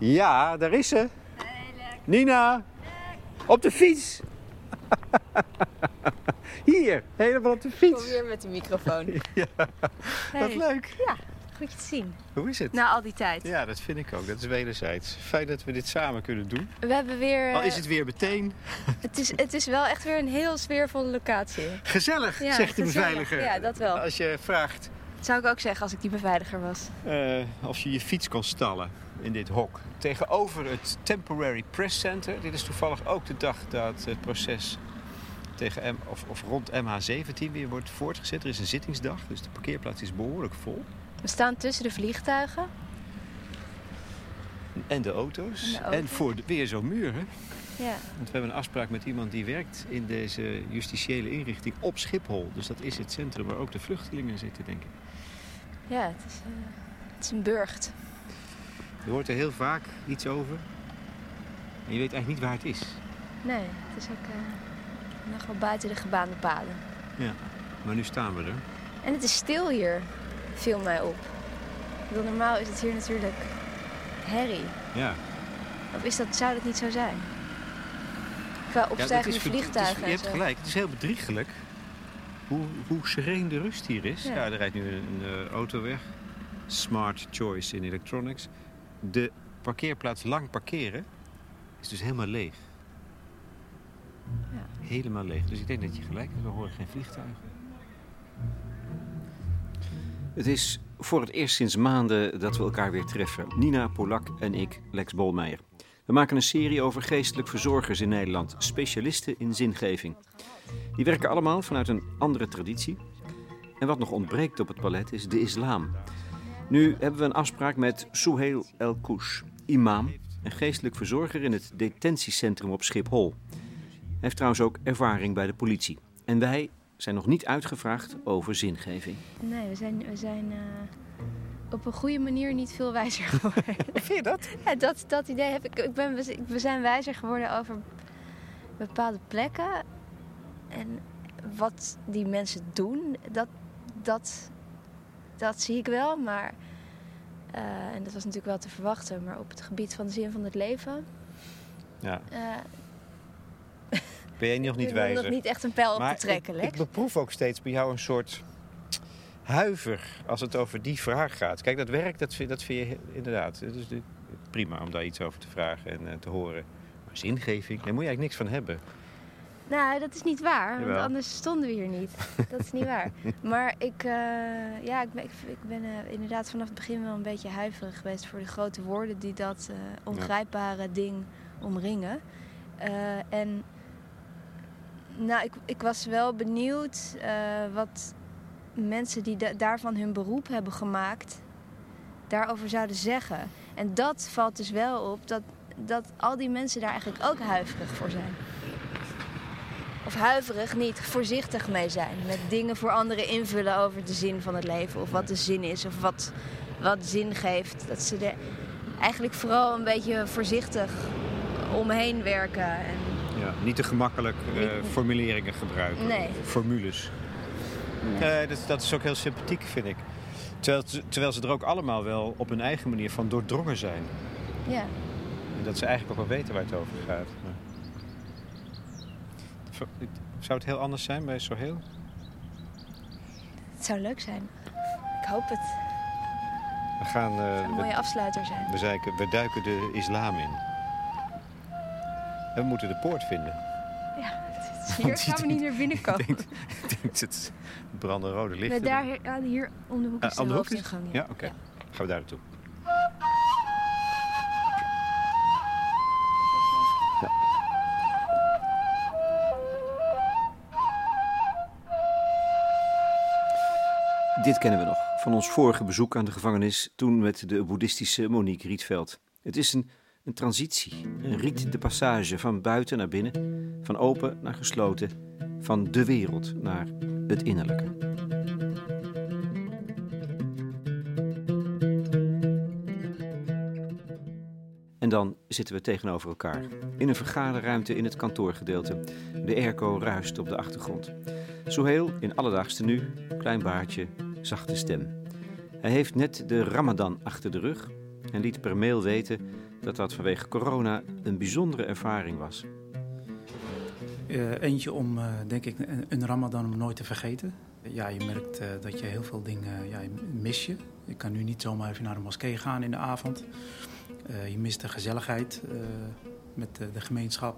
Ja, daar is ze. Nina, op de fiets. Hier, helemaal op de Kom fiets. weer met de microfoon. Ja, wat Hey. leuk. Ja, goed je te zien. Hoe is het? Na al die tijd. Ja, dat vind ik ook. Dat is wederzijds. Fijn dat we dit samen kunnen doen. We hebben weer... Al is het weer meteen het, is, het is wel echt weer een heel sfeervolle locatie. gezellig, Ja, zegt de beveiliger. Ja, dat wel. Als je vraagt Dat zou ik ook zeggen als ik die beveiliger was. eh, of je je fiets kan stallen in dit hok. Tegenover het Temporary Press Center. Dit is toevallig ook de dag dat het proces tegen M, of, of rond MH17 weer wordt voortgezet. Er is een zittingsdag, dus de parkeerplaats is behoorlijk vol. We staan tussen de vliegtuigen. En de auto's. En de En, auto's. voor de, weer zo'n muur. Hè? Ja. Want we hebben een afspraak met iemand die werkt in deze justitiële inrichting op Schiphol. Dus dat is het centrum waar ook de vluchtelingen zitten, denk ik. Ja, het is, eh, het is een burcht. Je hoort er heel vaak iets over. En je weet eigenlijk niet waar het is. Nee, het is ook eh, nog wel buiten de gebaande paden. Ja. Maar nu staan we er. En het is stil hier, viel mij op. Bedoel, normaal is het hier natuurlijk herrie. Ja. Of is dat, zou dat niet zo zijn? Qua Ja, opstijgende is- het is- vliegtuigen je hebt gelijk. Het is heel bedriegelijk hoe, hoe sereen de rust hier is. Ja. Ja, er rijdt nu een, eh, auto weg. Smart choice in electronics. De parkeerplaats lang parkeren is dus helemaal leeg. Ja. Helemaal leeg. Dus ik denk dat je gelijk hebt. We horen geen vliegtuigen. Het is voor het eerst sinds maanden dat we elkaar weer treffen. Nina Polak en ik, Lex Bolmeijer. We maken een serie over geestelijk verzorgers in Nederland, specialisten in zingeving. Die werken allemaal vanuit een andere traditie. En wat nog ontbreekt op het palet is de islam. Nu hebben we een afspraak met Souheil El Kouch, imam en geestelijk verzorger in het detentiecentrum op Schiphol. Hij heeft trouwens ook ervaring bij de politie. En wij zijn nog niet uitgevraagd over zingeving. Nee, we zijn, we zijn eh, op een goede manier niet veel wijzer geworden. Vind je dat? ja, dat, dat idee heb ik. ik ben, we zijn wijzer geworden over bepaalde plekken. En wat die mensen doen, dat, dat, dat zie ik wel. Maar, eh, en dat was natuurlijk wel te verwachten. Maar op het gebied van de zin van het leven... Ja. eh, Ben jij nog niet ik wijzer? nog niet echt een pijl op Maar te trekken, ik, Lex. ik beproef ook steeds bij jou een soort huiver als het over die vraag gaat. Kijk, dat werk, dat vind, dat vind je inderdaad. Het is prima om daar iets over te vragen en eh, te horen. Maar zingeving, daar moet je eigenlijk niks van hebben. Nou, dat is niet waar, want Jawel. anders stonden we hier niet. Dat is niet waar. Maar ik, eh, ja, ik ben, ik, ik ben eh, inderdaad vanaf het begin wel een beetje huiverig geweest voor de grote woorden die dat eh, ongrijpbare ding omringen. En nou, ik, ik was wel benieuwd wat mensen die da- daarvan hun beroep hebben gemaakt, daarover zouden zeggen. En dat valt dus wel op dat, dat al die mensen daar eigenlijk ook huiverig voor zijn of huiverig niet, voorzichtig mee zijn. Met dingen voor anderen invullen over de zin van het leven. Of wat de zin is, of wat, wat zin geeft. Dat ze er eigenlijk vooral een beetje voorzichtig omheen werken. En Ja, niet te gemakkelijk eh, formuleringen gebruiken. Nee. Formules. Nee, dat, dat is ook heel sympathiek, vind ik. Terwijl, terwijl ze er ook allemaal wel op hun eigen manier van doordrongen zijn. ja, En dat ze eigenlijk ook wel weten waar het over gaat. Maar... Zou het heel anders zijn bij Sohail? het zou leuk zijn. Ik hoop het. We gaan... Het zou een we- mooie afsluiter zijn. We, zeiken- we duiken de islam in. En we moeten de poort vinden. Ja, is- hier gaan we niet naar binnen komen. Ik denk dat het brandende rode. Maar daar, hier- om de hoek is Ah, de de hoofdingang. Ja, oké. Gaan we daar naartoe. Dit kennen we nog van ons vorige bezoek aan de gevangenis, toen met de boeddhistische Monique Rietveld. Het is een, een transitie, een riet de passage van buiten naar binnen, van open naar gesloten, van de wereld naar het innerlijke. En dan zitten we tegenover elkaar. In een vergaderruimte in het kantoorgedeelte. De airco ruist op de achtergrond. Sohail in alledaagse nu, klein baardje, zachte stem. Hij heeft net de Ramadan achter de rug en liet per mail weten dat dat vanwege corona een bijzondere ervaring was. Uh, eentje om, uh, denk ik, een, ramadan om nooit te vergeten. Ja, je merkt uh, dat je heel veel dingen ja, mis je. Je kan nu niet zomaar even naar de moskee gaan in de avond. je mist de gezelligheid met de gemeenschap.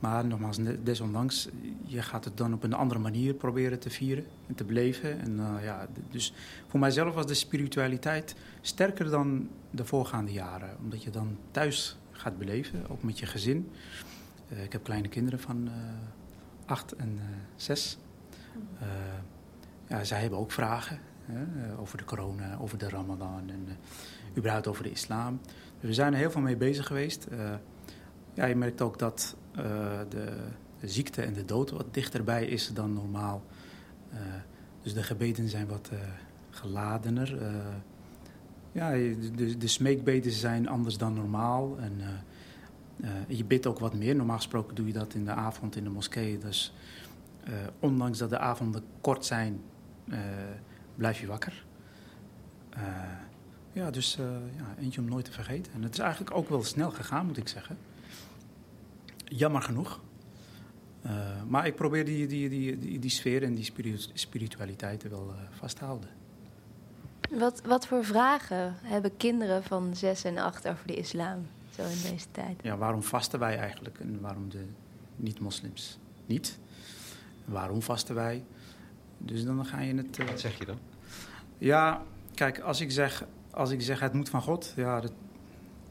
Maar nogmaals, desondanks, je gaat het dan op een andere manier proberen te vieren en te beleven. En, ja, dus voor mijzelf was de spiritualiteit sterker dan de voorgaande jaren. Omdat je dan thuis gaat beleven, ook met je gezin. Uh, ik heb kleine kinderen van uh, acht en zes. ja, zij hebben ook vragen hè, over de corona, over de ramadan en überhaupt over de islam. Dus we zijn er heel veel mee bezig geweest. Ja, je merkt ook dat de, de, ziekte en de dood wat dichterbij is dan normaal. dus de gebeden zijn wat geladener. ja, de, de smeekbeden zijn anders dan normaal. En, je bidt ook wat meer. Normaal gesproken doe je dat in de avond in de moskee. Dus ondanks dat de avonden kort zijn, blijf je wakker. ja, dus ja, eentje om nooit te vergeten. En het is eigenlijk ook wel snel gegaan, moet ik zeggen. Jammer genoeg. maar ik probeer die, die, die, die, die sfeer en die spiritualiteit wel vast te houden. Wat, wat voor vragen hebben kinderen van zes en acht over de islam? zo in deze tijd. Ja, waarom vasten wij eigenlijk en waarom de niet-moslims niet? Waarom vasten wij? Dus dan ga je het... Uh... Wat zeg je dan? Ja, kijk, als ik zeg, als ik zeg het moet van God, ja, dat,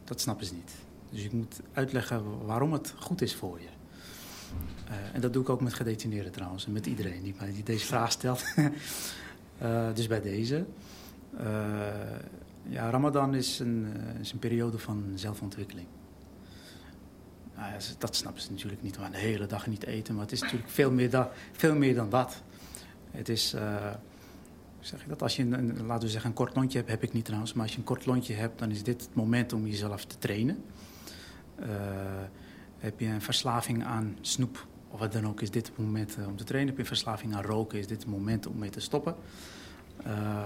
dat snappen ze niet. Dus ik moet uitleggen waarom het goed is voor je. Uh, en dat doe ik ook met gedetineerden trouwens, en met iedereen die, die deze vraag stelt. uh, dus bij deze. Ja, Ramadan is een, is een periode van zelfontwikkeling. Nou, dat snappen ze natuurlijk niet. Gaan de hele dag niet eten, maar het is natuurlijk veel meer, veel meer dan dat. Het is, zeg je dat, als je een, laten we zeggen een kort lontje hebt, heb ik niet trouwens, maar als je een kort lontje hebt, dan is dit het moment om jezelf te trainen. Uh, heb je een verslaving aan snoep, of wat dan ook, is dit het moment om te trainen. Heb je verslaving aan roken, is dit het moment om mee te stoppen. Uh,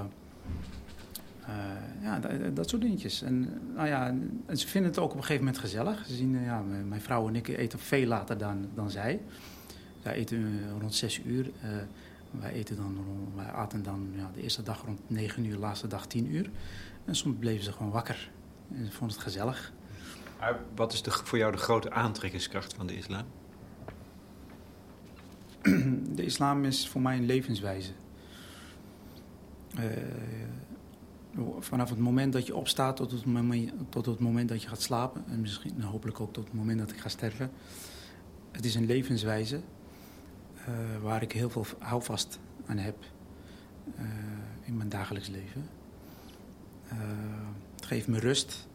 ja, dat, soort dingetjes. En, nou ja, ze vinden het ook op een gegeven moment gezellig. Ze zien, ja, mijn vrouw en ik eten veel later dan, dan zij. Zij eten rond zes uur. wij, eten dan, wij aten dan ja, de eerste dag rond negen uur, de laatste dag tien uur. En soms bleven ze gewoon wakker. En ze vonden het gezellig. Maar wat is de, voor jou de grote aantrekkingskracht van de islam? De islam is voor mij een levenswijze vanaf het moment dat je opstaat tot het, moment, tot het moment dat je gaat slapen. En misschien hopelijk ook tot het moment dat ik ga sterven. Het is een levenswijze uh, waar ik heel veel houvast aan heb uh, in mijn dagelijks leven. Het geeft me rust.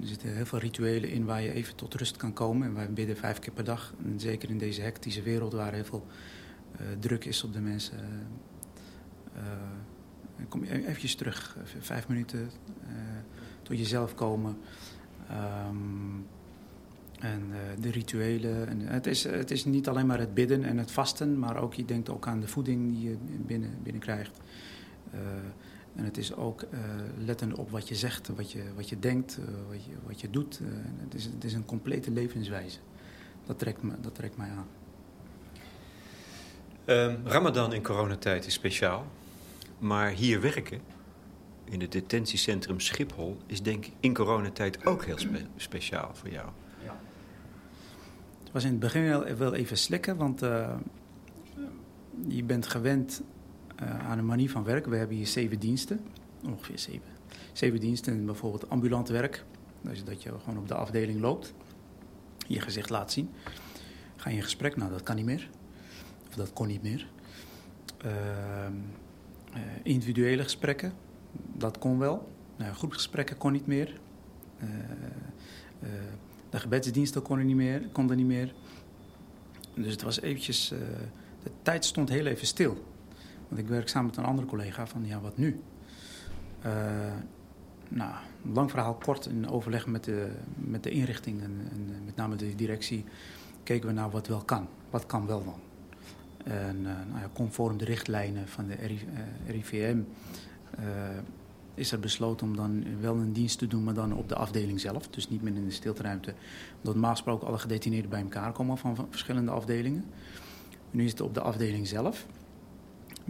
Er zitten heel veel rituelen in waar je even tot rust kan komen. En wij bidden vijf keer per dag. En zeker in deze hectische wereld waar heel veel druk is op de mensen kom je eventjes terug, vijf minuten tot jezelf komen. Um, en de rituelen. En het, is, het is niet alleen maar het bidden en het vasten, maar ook je denkt ook aan de voeding die je binnen, binnenkrijgt. Uh, en het is ook letten op wat je zegt, wat je, wat je denkt, wat, je, wat je doet. het, is, het is een complete levenswijze. Dat trekt, me, dat trekt mij aan. Um, Ramadan in coronatijd is speciaal. Maar hier werken, in het detentiecentrum Schiphol, is denk ik in coronatijd ook heel speciaal voor jou. Ja. Het was in het begin wel even slikken, want uh, je bent gewend uh, aan een manier van werken. We hebben hier zeven diensten, ongeveer zeven. Zeven diensten, bijvoorbeeld ambulant werk. Dus dat je gewoon op de afdeling loopt, je gezicht laat zien. Ga je in gesprek? Nou, dat kan niet meer. Of dat kon niet meer. Uh, uh, individuele gesprekken, dat kon wel. Uh, groepsgesprekken kon niet meer. Uh, de gebedsdiensten konden niet meer, konden niet meer. Dus het was eventjes... de tijd stond heel even stil. Want ik werk samen met een andere collega van, ja, wat nu? nou, lang verhaal kort in overleg met de, met de inrichting en, en met name de directie... keken we naar wat wel kan. Wat kan wel dan? En uh, nou ja, conform de richtlijnen van de RIVM eh, is er besloten om dan wel een dienst te doen, maar dan op de afdeling zelf. Dus niet meer in de stilteruimte. Omdat normaal alle gedetineerden bij elkaar komen van verschillende afdelingen. Nu is het op de afdeling zelf.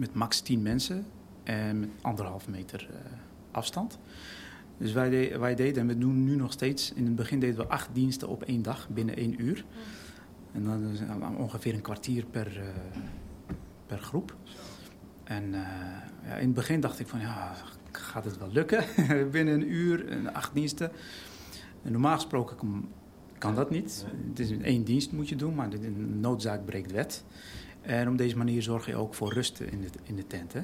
Met max 10 mensen en met anderhalf meter uh, afstand. Dus wij, de, wij deden, en we doen nu nog steeds, in het begin deden we acht diensten op één dag, binnen één uur. En dan is ongeveer een kwartier per, uh, per groep. En uh, ja, in het begin dacht ik van, ja, gaat het wel lukken? binnen een uur, acht diensten. En normaal gesproken kan dat niet. Het is één dienst moet je doen, maar de noodzaak breekt wet. En op deze manier zorg je ook voor rust in de, in de tent. Hè?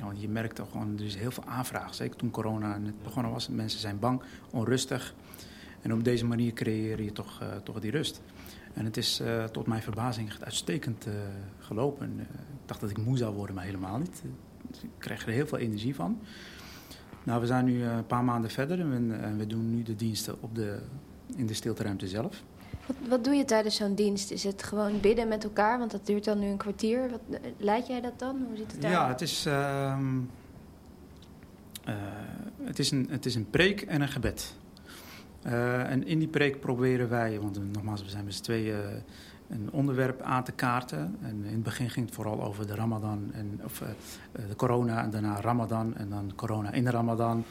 Want je merkt toch gewoon, er is heel veel aanvraag. Zeker toen corona net begonnen was. Mensen zijn bang, onrustig. En op deze manier creëer je toch, uh, toch die rust. En het is uh, tot mijn verbazing uitstekend uh, gelopen. ik dacht dat ik moe zou worden, maar helemaal niet. ik kreeg er heel veel energie van. Nou, we zijn nu een paar maanden verder en we doen nu de diensten op de, in de stilteruimte zelf. Wat, wat doe je tijdens zo'n dienst? Is het gewoon bidden met elkaar? Want dat duurt dan nu een kwartier. Wat, leid jij dat dan? Hoe ziet het eruit? Ja, het is, uh, uh, het, is een, het is een preek en een gebed. Uh, en in die preek proberen wij, want nogmaals, we zijn met z'n tweeën een onderwerp aan te kaarten. En in het begin ging het vooral over de Ramadan, en, of de corona en daarna Ramadan en dan corona in de Ramadan.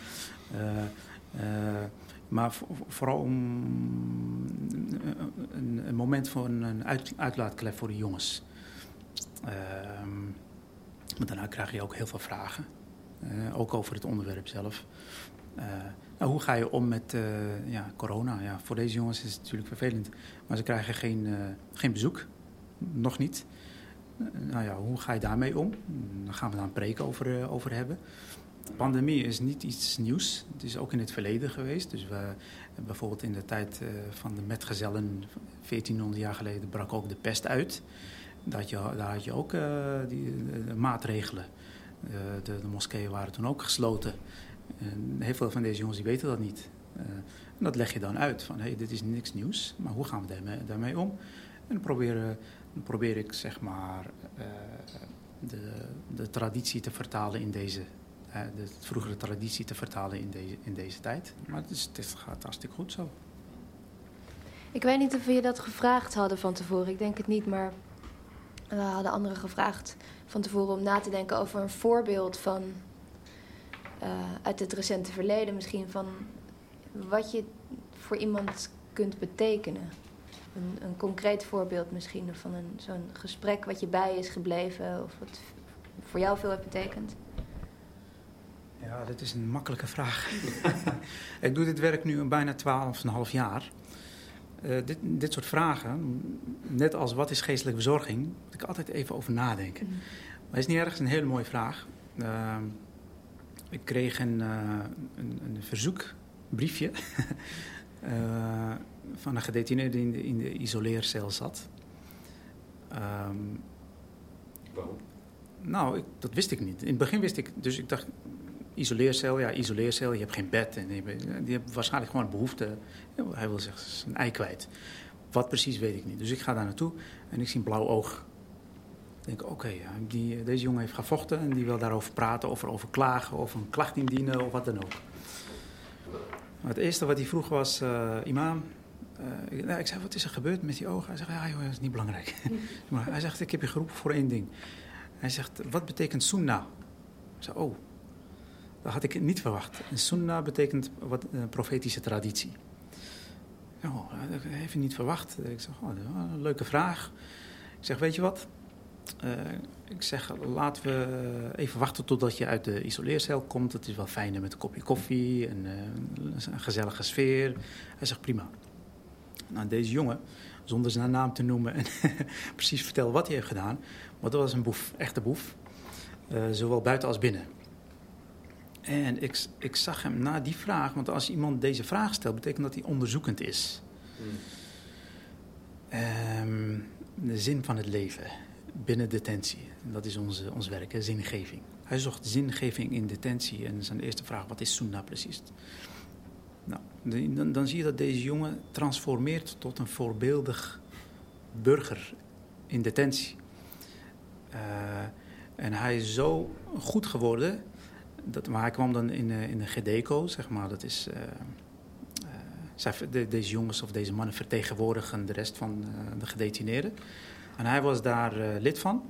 Maar vooral om een, een, moment voor een uit, uitlaatklep voor de jongens. Uh, maar daarna krijg je ook heel veel vragen. Uh, ook over het onderwerp zelf. Uh, nou, hoe ga je om met ja, corona? Ja, voor deze jongens is het natuurlijk vervelend. Maar ze krijgen geen, geen bezoek. Nog niet. nou ja, hoe ga je daarmee om? Dan gaan we daar een preek over, over hebben pandemie is niet iets nieuws. Het is ook in het verleden geweest. Dus we, bijvoorbeeld in de tijd uh, van de metgezellen, 1400 jaar geleden, brak ook de pest uit. Dat je, daar had je ook uh, die, maatregelen. Uh, de, moskeeën waren toen ook gesloten. En heel veel van deze jongens die weten dat niet. en dat leg je dan uit. Van hey, dit is niks nieuws, maar hoe gaan we daarmee, om? En dan probeer, dan probeer ik zeg maar de, de traditie te vertalen in deze de vroegere traditie te vertalen in deze, in deze tijd. Maar het, is, het gaat hartstikke goed zo. Ik weet niet of we je dat gevraagd hadden van tevoren. Ik denk het niet, maar we hadden anderen gevraagd van tevoren om na te denken over een voorbeeld van uh, uit het recente verleden, misschien van wat je voor iemand kunt betekenen. Een, een concreet voorbeeld misschien van zo'n gesprek wat je bij is gebleven of wat voor jou veel heeft betekend. Ja, dat is een makkelijke vraag. ik doe dit werk nu bijna 12,5 jaar. Uh, dit, dit soort vragen, net als wat is geestelijke verzorging, moet ik altijd even over nadenken. Mm. Maar het is niet ergens een hele mooie vraag. Uh, ik kreeg een, uh, een, een verzoekbriefje van een gedetineerde die in de, in de isoleercel zat. Um, Waarom? Nou, ik, dat wist ik niet. In het begin wist ik, dus ik dacht, isoleercel, ja, isoleercel, je hebt geen bed. En die hebben waarschijnlijk gewoon behoefte. Hij wil zich zijn ei kwijt. Wat precies weet ik niet. Dus ik ga daar naartoe en ik zie een blauw oog. Ik denk, oké, die, deze jongen heeft gevochten en die wil daarover praten, of over klagen, of een klacht indienen, of wat dan ook. Maar het eerste wat hij vroeg was, uh, imam, ik, nou, ik zei, wat is er gebeurd met die ogen? Hij zegt, ja joh, dat is niet belangrijk. maar hij zegt, ik heb je geroepen voor één ding. Hij zegt, wat betekent sunnah? Ik zei, oh, dat had ik niet verwacht. En sunnah betekent wat, een eh, profetische traditie. Oh, dat heb je niet verwacht. Ik zeg, oh, een leuke vraag. Ik zeg, weet je wat? Uh, ik zeg, laten we even wachten totdat je uit de isoleercel komt. Het is wel fijner met een kopje koffie en uh, een gezellige sfeer. Hij zegt, prima. Nou, deze jongen, zonder zijn naam te noemen en precies vertellen wat hij heeft gedaan... maar dat was een boef, echte boef. Zowel buiten als binnen. En ik, ik zag hem na die vraag, want als iemand deze vraag stelt, betekent dat hij onderzoekend is. Um, de zin van het leven binnen detentie. Dat is onze, ons werk, zingeving. Hij zocht zingeving in detentie en zijn eerste vraag, wat is sunnah precies? Nou, dan, zie je dat deze jongen transformeert tot een voorbeeldig burger in detentie. Uh, en hij is zo goed geworden dat, maar hij kwam dan in, in de GDECO, zeg maar. Dat is, zij, de, deze jongens of deze mannen vertegenwoordigen de rest van de gedetineerden. En hij was daar lid van.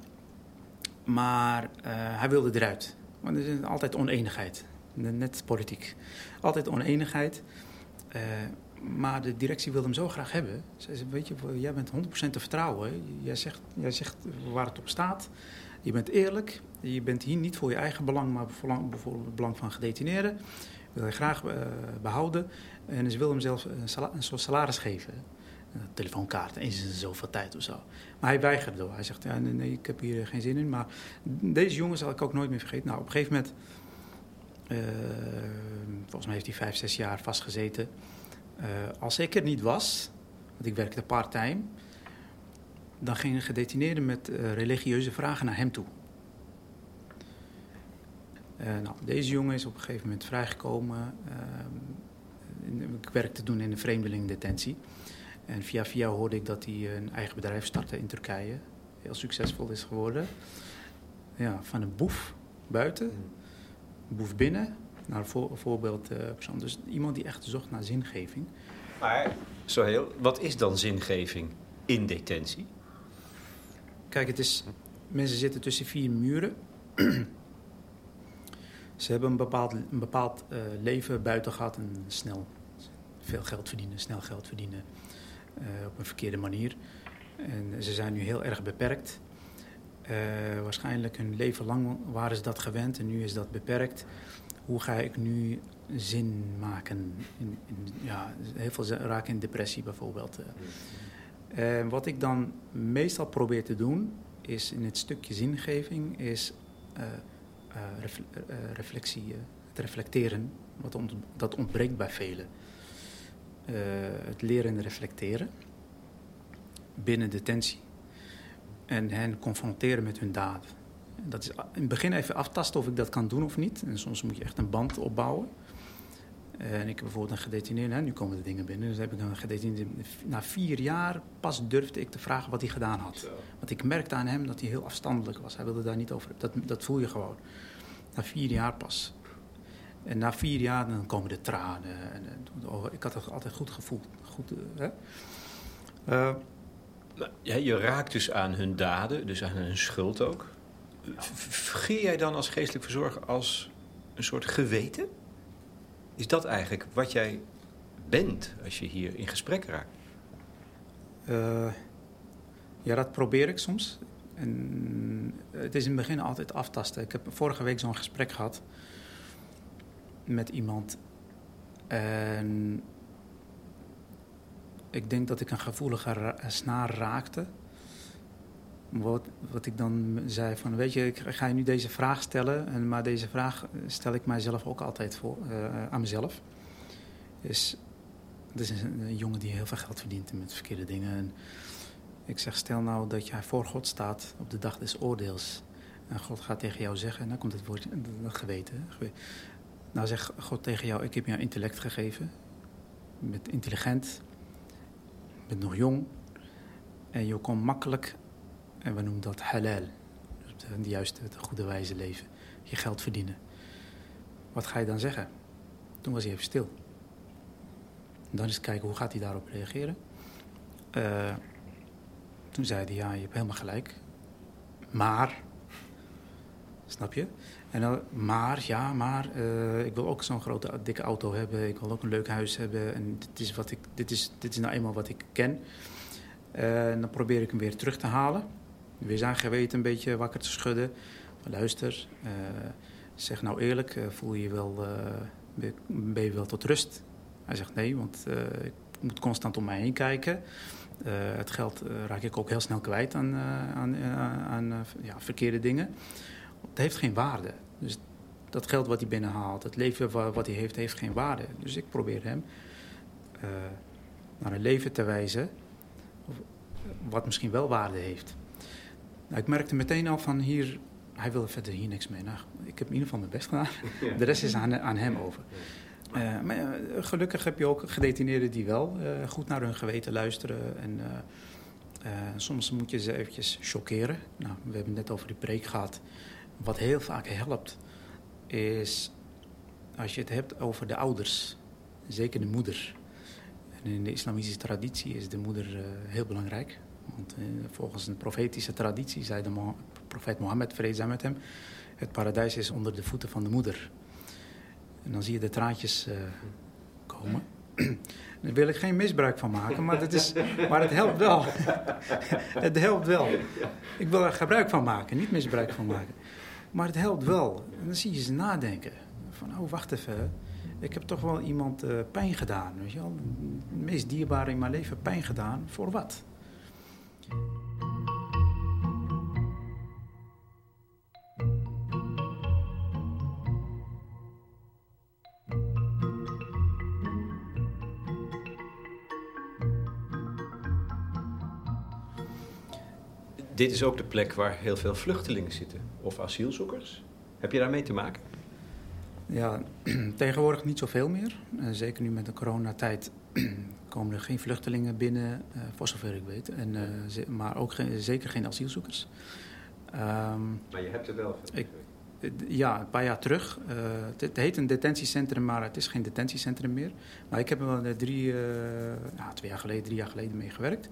Maar hij wilde eruit. Want er is altijd oneenigheid. Net politiek. Altijd oneenigheid. Maar de directie wilde hem zo graag hebben. Ze zei, weet je, jij bent 100% te vertrouwen. Jij zegt, jij zegt waar het op staat. Je bent eerlijk. Je bent hier niet voor je eigen belang, maar voor het belang van gedetineerden. Wil je graag uh, behouden. En ze wilden hem zelfs een, soort salaris geven. Een telefoonkaart, eens in zoveel tijd of zo. Maar hij weigerde. Hij zegt, ja, nee, ik heb hier geen zin in. Maar deze jongen zal ik ook nooit meer vergeten. Nou, op een gegeven moment... Uh, volgens mij heeft hij vijf, zes jaar vastgezeten... Uh, als ik er niet was, want ik werkte part-time, dan gingen gedetineerden met uh, religieuze vragen naar hem toe. Uh, nou, deze jongen is op een gegeven moment vrijgekomen. ik werkte toen in een vreemdelingdetentie. En via via hoorde ik dat hij een eigen bedrijf startte in Turkije. Heel succesvol is geworden. Ja, van een boef buiten, boef binnen naar een voorbeeldpersoon. Eh, dus iemand die echt zocht naar zingeving. Maar, zo heel, wat is dan zingeving in detentie? Kijk, het is, mensen zitten tussen vier muren. Ze hebben een bepaald, een bepaald uh, leven buiten gehad en snel veel geld verdienen, snel geld verdienen uh, op een verkeerde manier. En ze zijn nu heel erg beperkt. Uh, waarschijnlijk hun leven lang waren ze dat gewend en nu is dat beperkt hoe ga ik nu zin maken? In, in, ja, heel veel raken in depressie bijvoorbeeld. Uh, wat ik dan meestal probeer te doen, is in het stukje zingeving, is uh, uh, reflectie, het reflecteren. Wat dat ontbreekt bij velen. het leren en reflecteren binnen detentie. En hen confronteren met hun daden dat is in het begin even aftasten of ik dat kan doen of niet. En soms moet je echt een band opbouwen. En ik heb bijvoorbeeld een gedetineerde, nu komen de dingen binnen. Dus heb ik een gedetineerde. Na vier jaar pas durfde ik te vragen wat hij gedaan had. Want ik merkte aan hem dat hij heel afstandelijk was. Hij wilde daar niet over. Dat, dat voel je gewoon. Na vier jaar pas. En na vier jaar dan komen de tranen. En, oh, ik had het altijd goed gevoeld. Goed, eh, hè? Uh, ja, je raakt dus aan hun daden, dus aan hun schuld ook. Vergeer jij dan als geestelijk verzorger als een soort geweten? Is dat eigenlijk wat jij bent als je hier in gesprek raakt? Uh, ja, dat probeer ik soms. En het is in het begin altijd aftasten. Ik heb vorige week zo'n gesprek gehad met iemand. En ik denk dat ik een gevoelige snaar raakte. Wat, wat ik dan zei van, weet je, ik ga je nu deze vraag stellen, en, maar deze vraag stel ik mijzelf ook altijd voor, uh, aan mezelf. Is, het is een, jongen die heel veel geld verdient met verkeerde dingen. En ik zeg, stel nou dat jij voor God staat op de dag des oordeels. En God gaat tegen jou zeggen, en dan komt het woord dat geweten. Nou zegt God tegen jou, ik heb jou intellect gegeven. Je bent intelligent, je bent nog jong. En je komt makkelijk en we noemen dat halal. Dus de juiste, de goede wijze leven. Je geld verdienen. Wat ga je dan zeggen? Toen was hij even stil. dan eens kijken hoe gaat hij daarop reageren. Uh, toen zei hij, ja, je hebt helemaal gelijk. Maar, snap je? En dan, maar, ja, maar, uh, ik wil ook zo'n grote, dikke auto hebben. Ik wil ook een leuk huis hebben. En dit is, wat ik, dit is, dit is nou eenmaal wat ik ken. En dan probeer ik hem weer terug te halen weer zijn geweten een beetje wakker te schudden. luister, uh, zeg nou eerlijk, uh, voel je wel, uh, ben je wel tot rust? Hij zegt nee, want ik moet constant om mij heen kijken. het geld raak ik ook heel snel kwijt aan, aan, aan ja, verkeerde dingen. Het heeft geen waarde. Dus dat geld wat hij binnenhaalt, het leven wat hij heeft, heeft geen waarde. Dus ik probeer hem naar een leven te wijzen wat misschien wel waarde heeft. Nou, ik merkte meteen al van hier, hij wilde verder hier niks mee. Nou, ik heb in ieder geval mijn best gedaan. De rest is aan, aan hem over. Uh, maar uh, gelukkig heb je ook gedetineerden die wel uh, goed naar hun geweten luisteren. En soms moet je ze eventjes chockeren. Nou, we hebben het net over die preek gehad. Wat heel vaak helpt, is als je het hebt over de ouders, zeker de moeder. En in de islamitische traditie is de moeder heel belangrijk. Want uh, volgens een profetische traditie zei de profeet Mohammed, vrede zijn met hem, het paradijs is onder de voeten van de moeder. En dan zie je de traantjes uh, komen. Daar wil ik geen misbruik van maken, maar, dat is, maar het helpt wel. het helpt wel. Ik wil er gebruik van maken, niet misbruik van maken. Maar het helpt wel. En dan zie je ze nadenken. Van, oh, wacht even. Ik heb toch wel iemand uh, pijn gedaan. Weet je wel? Het meest dierbare in mijn leven pijn gedaan. Voor wat? Dit is ook de plek waar heel veel vluchtelingen zitten of asielzoekers. Heb je daarmee te maken? Ja, tegenwoordig niet zoveel meer. Uh, zeker nu met de coronatijd komen er geen vluchtelingen binnen, uh, voor zover ik weet. En, uh, maar ook geen, zeker geen asielzoekers. Um, maar je hebt er wel veel? Ik, ja, een paar jaar terug. Het, het, heet een detentiecentrum, maar het is geen detentiecentrum meer. Maar ik heb er wel drie, ja, twee jaar geleden, drie jaar geleden mee gewerkt.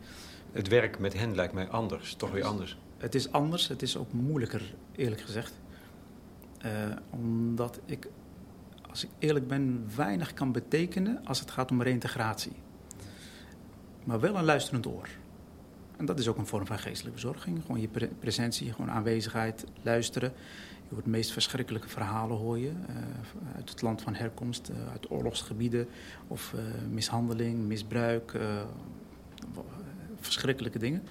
Het werk met hen lijkt mij anders, toch weer anders. Het is anders, het is ook moeilijker, eerlijk gezegd. Uh, omdat ik, als ik eerlijk ben, weinig kan betekenen als het gaat om reintegratie. Maar wel een luisterend oor. En dat is ook een vorm van geestelijke verzorging. Gewoon je pre presentie, gewoon aanwezigheid, luisteren. Je hoort de meest verschrikkelijke verhalen hoor je. Uh, uit het land van herkomst, uh, uit oorlogsgebieden. Of mishandeling, misbruik, verschrikkelijke dingen.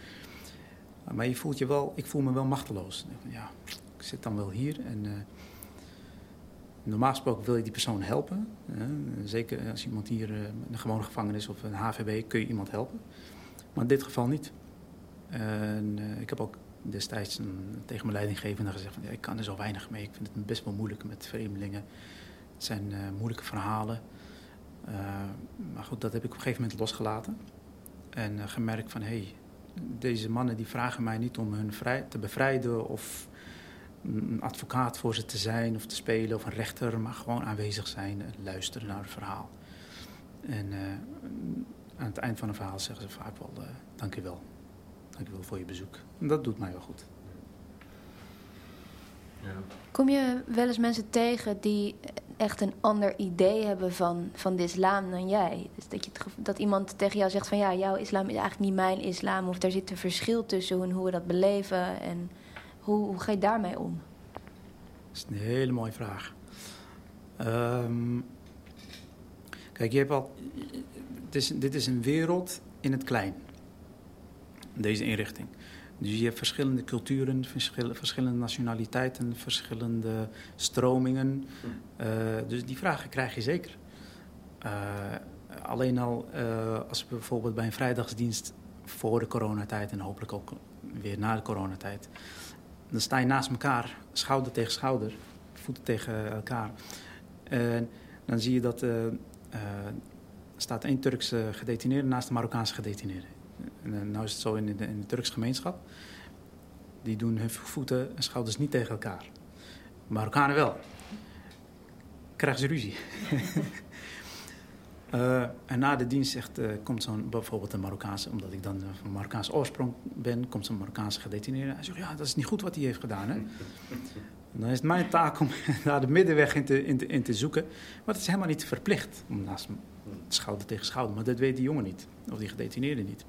Maar je voelt je wel, ik voel me wel machteloos. Ja, ik zit dan wel hier en normaal gesproken wil je die persoon helpen. Zeker als iemand hier een gewone gevangenis of een HVB kun je iemand helpen. Maar in dit geval niet. En, ik heb ook destijds tegen mijn leidinggevende gezegd ik kan er zo weinig mee. Ik vind het best wel moeilijk met vreemdelingen. Het zijn moeilijke verhalen. maar goed, dat heb ik op een gegeven moment losgelaten. En gemerkt van, hé, hey, deze mannen die vragen mij niet om hun vrij, te bevrijden of een advocaat voor ze te zijn of te spelen of een rechter, maar gewoon aanwezig zijn en luisteren naar het verhaal. En uh, aan het eind van een verhaal zeggen ze vaak wel, uh, dank u wel. Dank u wel voor je bezoek. En dat doet mij wel goed. Ja. Kom je wel eens mensen tegen die echt een ander idee hebben van, van de islam dan jij. Dus dat, je dat iemand tegen jou zegt van ja, jouw islam is eigenlijk niet mijn islam. Of daar zit een verschil tussen hoe, hoe we dat beleven. En hoe, hoe ga je daarmee om? Dat is een hele mooie vraag. Um, kijk, je hebt al, is, dit is een wereld in het klein. Deze inrichting. Dus je hebt verschillende culturen, verschillende nationaliteiten, verschillende stromingen. Uh, dus die vragen krijg je zeker. Uh, alleen al uh, als we bijvoorbeeld bij een vrijdagsdienst voor de coronatijd en hopelijk ook weer na de coronatijd. Dan sta je naast elkaar, schouder tegen schouder, voeten tegen elkaar. En dan zie je dat er staat één Turkse gedetineerde naast de Marokkaanse gedetineerde. En nou is het zo in de, in de Turkse gemeenschap. Die doen hun voeten en schouders niet tegen elkaar. Marokkanen wel. Krijgen ze ruzie. uh, en na de dienst zegt, uh, komt zo'n, bijvoorbeeld een Marokkaanse, omdat ik dan van Marokkaanse oorsprong ben, komt zo'n Marokkaanse gedetineerde. Hij zegt, ja, dat is niet goed wat hij heeft gedaan. Hè? Dan is het mijn taak om daar de middenweg in te, in, te, in te zoeken. Maar het is helemaal niet verplicht schouder tegen schouder. Maar dat weet die jongen niet, of die gedetineerde niet.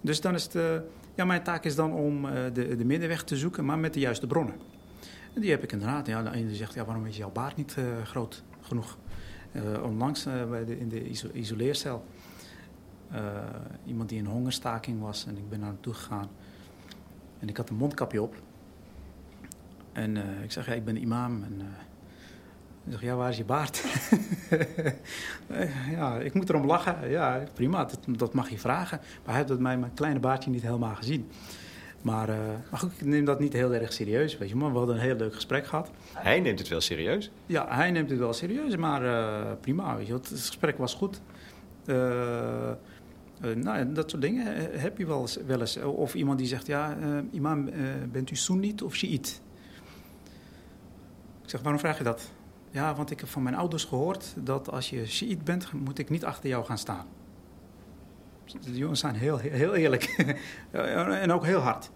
Dus dan is het, ja, mijn taak is dan om de, de middenweg te zoeken, maar met de juiste bronnen. En die heb ik inderdaad. Ja, de ene zegt, ja, waarom is jouw baard niet groot genoeg? Onlangs bij de, in de iso isoleercel. iemand die in hongerstaking was en ik ben naar hem toe gegaan. En ik had een mondkapje op. En ik zeg, ja, ik ben imam en ik zeg, ja, waar is je baard? ja, ik moet erom lachen. Ja, prima, dat, dat mag je vragen. Maar hij heeft mijn, mijn kleine baardje niet helemaal gezien. Maar, uh, maar goed, ik neem dat niet heel erg serieus, weet je. Maar we hadden een heel leuk gesprek gehad. Hij neemt het wel serieus? Ja, hij neemt het wel serieus, maar uh, prima, weet je. Het gesprek was goed. Uh, nou, dat soort dingen heb je wel eens. Wel eens. Of iemand die zegt, ja, imam, bent u Soenit of Shiït? Ik zeg, waarom vraag je dat? Ja, want ik heb van mijn ouders gehoord dat als je Shiït bent, moet ik niet achter jou gaan staan. De jongens zijn heel, heel eerlijk en ook heel hard.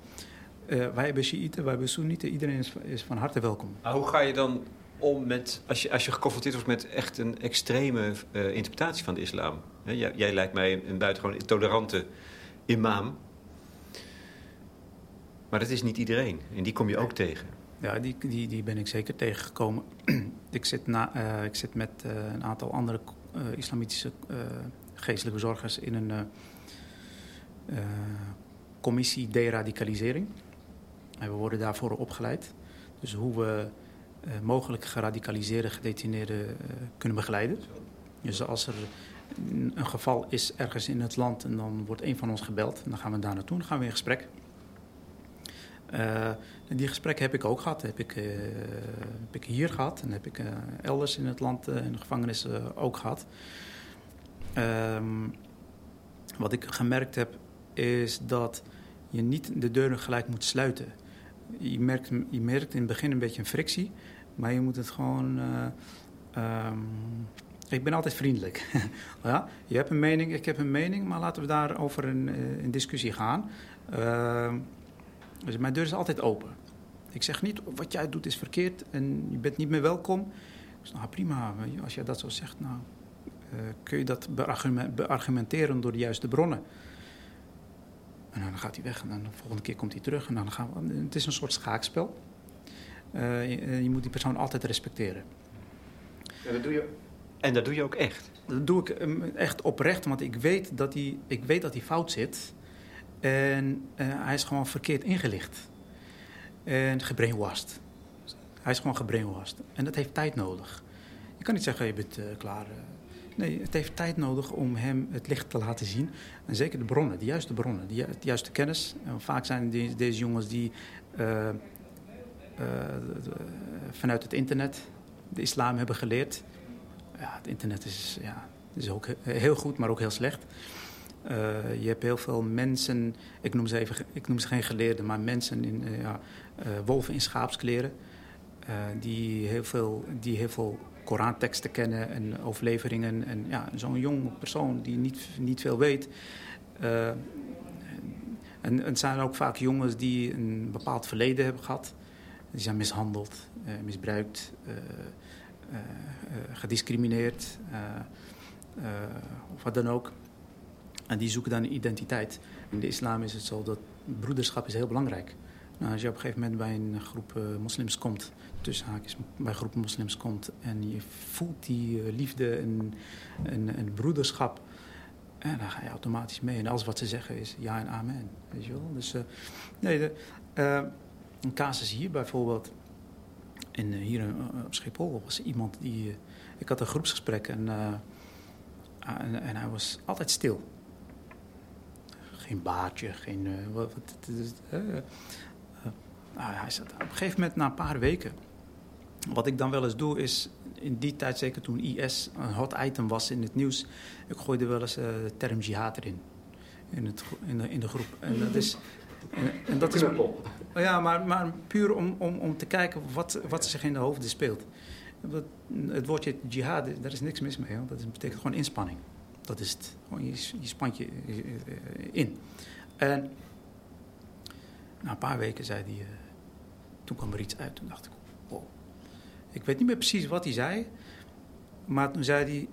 Uh, wij hebben Shiiten, wij hebben Soenieten, iedereen is, is, van harte welkom. Maar hoe ga je dan om met, als je, als je geconfronteerd wordt met echt een extreme uh, interpretatie van de islam? He, jij, jij, lijkt mij een, een buitengewoon tolerante imam. Maar dat is niet iedereen en die kom je ook tegen. Ja, die, die, die ben ik zeker tegengekomen. ik, zit na, uh, ik zit met een aantal andere islamitische geestelijke bezorgers in een commissie deradicalisering. En we worden daarvoor opgeleid. Dus hoe we uh, mogelijk geradicaliseerde gedetineerden uh, kunnen begeleiden. Dus als er een geval is ergens in het land en dan wordt een van ons gebeld, en dan gaan we daar naartoe, dan gaan we in gesprek. Uh, en die gesprekken heb ik ook gehad. Heb ik, heb ik hier gehad en heb ik elders in het land in de gevangenis ook gehad. Um, wat ik gemerkt heb is dat je niet de deuren gelijk moet sluiten je merkt, je merkt in het begin een beetje een frictie, maar je moet het gewoon. Uh, um, ik ben altijd vriendelijk. ja, je hebt een mening, ik heb een mening, maar laten we daarover in, uh, in discussie gaan. Uh, dus mijn deur is altijd open. Ik zeg niet wat jij doet is verkeerd en je bent niet meer welkom. Ik zeg, nou prima, als jij dat zo zegt, nou, kun je dat beargumenteren door de juiste bronnen. En dan gaat hij weg en dan de volgende keer komt hij terug. En dan gaan we, het is een soort schaakspel. Uh, je, je, moet die persoon altijd respecteren. Ja, dat doe je, en dat doe je ook echt? Dat doe ik echt oprecht, want ik weet dat hij, ik weet dat hij fout zit. En uh, hij is gewoon verkeerd ingelicht. En gebrainwashed. Hij is gewoon gebrainwashed. En dat heeft tijd nodig. Je kan niet zeggen, je bent uh, klaar Nee, het heeft tijd nodig om hem het licht te laten zien. En zeker de bronnen, de juiste bronnen, de, juiste kennis. En vaak zijn deze jongens die uh, uh, vanuit het internet de islam hebben geleerd. Ja, het internet is, ja, is ook heel goed, maar ook heel slecht. Je hebt heel veel mensen, ik noem ze, even, ik noem ze geen geleerden, maar mensen in ja, wolven in schaapskleren. die, heel veel, die heel veel Koranteksten kennen en overleveringen. En ja, zo'n jong persoon die niet, niet veel weet. Uh, en, het zijn ook vaak jongens die een bepaald verleden hebben gehad. Die zijn mishandeld, uh, misbruikt, uh, gediscrimineerd of wat dan ook. En die zoeken dan identiteit. In de islam is het zo dat broederschap is heel belangrijk. Nou, als je op een gegeven moment bij een groep moslims komt tussen haakjes bij groepen moslims komt en je voelt die uh, liefde en, en, broederschap, en dan ga je automatisch mee. En alles wat ze zeggen is ja en amen. Weet je wel? Dus uh, nee, de, een casus hier bijvoorbeeld. En hier op Schiphol was iemand die. ik had een groepsgesprek en, en, en, hij was altijd stil. Geen baardje, geen. wat, nou, hij zat op een gegeven moment, na een paar weken, wat ik dan wel eens doe is, in die tijd zeker toen IS een hot item was in het nieuws, ik gooide wel eens uh, de term jihad erin. In, het, in, de, in de groep. En dat is... En, en dat is ja, maar, maar puur om, om, om te kijken wat, wat zich in de hoofden speelt. Het woordje jihad, daar is niks mis mee. Hoor. Dat betekent gewoon inspanning. Dat is het. Gewoon je, je spant je eh, in. En na een paar weken zei hij... Uh, toen kwam er iets uit. Toen dacht ik. Ik weet niet meer precies wat hij zei. Maar toen zei hij,